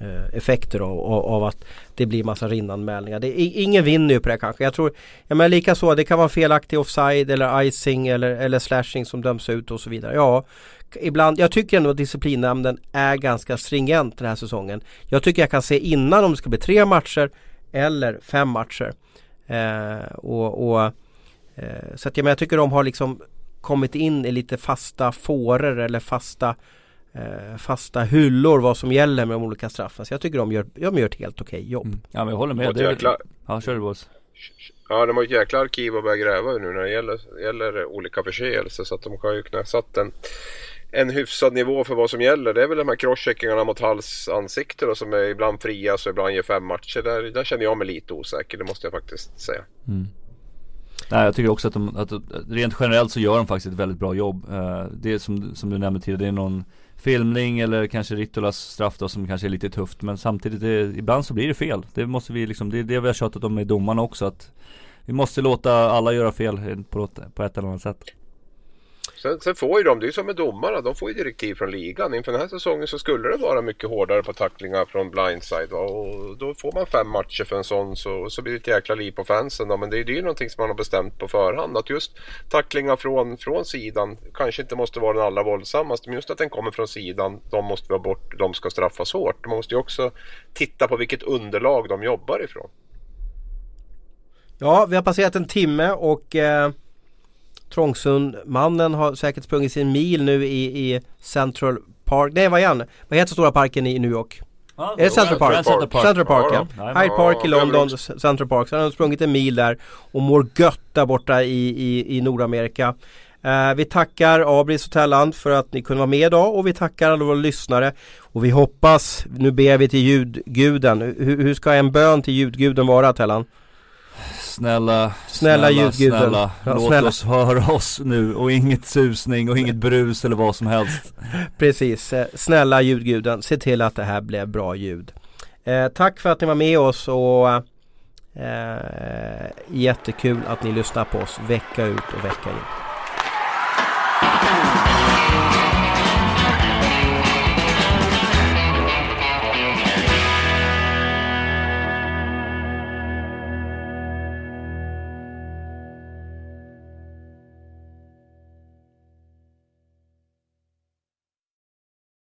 Eh, effekter av, av, att det blir massa rinnanmälningar. Det ingen vinner ju på det kanske. Jag tror, ja men lika så, det kan vara felaktig offside eller icing eller, eller slashing som döms ut och så vidare. Ja, ibland, jag tycker ändå att disciplinnämnden är ganska stringent den här säsongen. Jag tycker jag kan se innan om det ska bli tre matcher eller fem matcher. Eh, och, och eh, så att, ja, men jag tycker de har liksom kommit in i lite fasta fåror eller fasta eh, fasta hyllor vad som gäller med de olika straffen. Så jag tycker de gör, de gör ett helt okej okay jobb. Mm. Ja men jag håller med. Det är, ja kör du Boris. Ja de har ett jäkla arkiv att börja gräva nu när det gäller, gäller olika förseelser. Så att de har ju knäsatt en, en hyfsad nivå för vad som gäller. Det är väl de här crosscheckingarna mot halsansikten som är ibland fria så ibland ger fem matcher. Där, där känner jag mig lite osäker, det måste jag faktiskt säga. Mm. Nej jag tycker också att de, att rent generellt så gör de faktiskt ett väldigt bra jobb. Uh, det är som, som du nämnde tidigare, det är någon filmning eller kanske Ritolas straff då som kanske är lite tufft men samtidigt det, ibland så blir det fel. Det måste vi liksom, det är det vi har tjatat om med domarna också att vi måste låta alla göra fel på, på ett eller annat sätt. Sen, sen, får ju de, det är ju som med domarna, de får ju direktiv från ligan. Inför den här säsongen så skulle det vara mycket hårdare på tacklingar från blindside. Va? Och då får man fem matcher för en sån så, så blir det ett jäkla liv på fansen. Då. Men det är ju någonting som man har bestämt på förhand. Att just tacklingar från, från sidan kanske inte måste vara den allra våldsammaste. Men just att den kommer från sidan, de måste vara bort, de ska straffas hårt. Man måste ju också titta på vilket underlag de jobbar ifrån. Ja, vi har passerat en timme och eh... Trångsund-mannen har säkert sprungit sin mil nu i, i Central Park. Nej vad är han? Vad heter stora parken i New York? Ah, är det Central Park? Central Park, Central Park ja. ja. Hyde Park i London, Central Park. Så han har sprungit en mil där och mår gött där borta i, i, i Nordamerika. Uh, vi tackar Abris och Telland för att ni kunde vara med idag och vi tackar alla våra lyssnare. Och vi hoppas, nu ber vi till ljudguden. Hur, hur ska en bön till ljudguden vara Tellan? Snälla, snälla, ljudguden. Snälla, ja, låt snälla. oss höra oss nu och inget susning och inget brus eller vad som helst. <laughs> Precis, eh, snälla ljudguden, se till att det här blev bra ljud. Eh, tack för att ni var med oss och eh, jättekul att ni lyssnar på oss vecka ut och vecka in.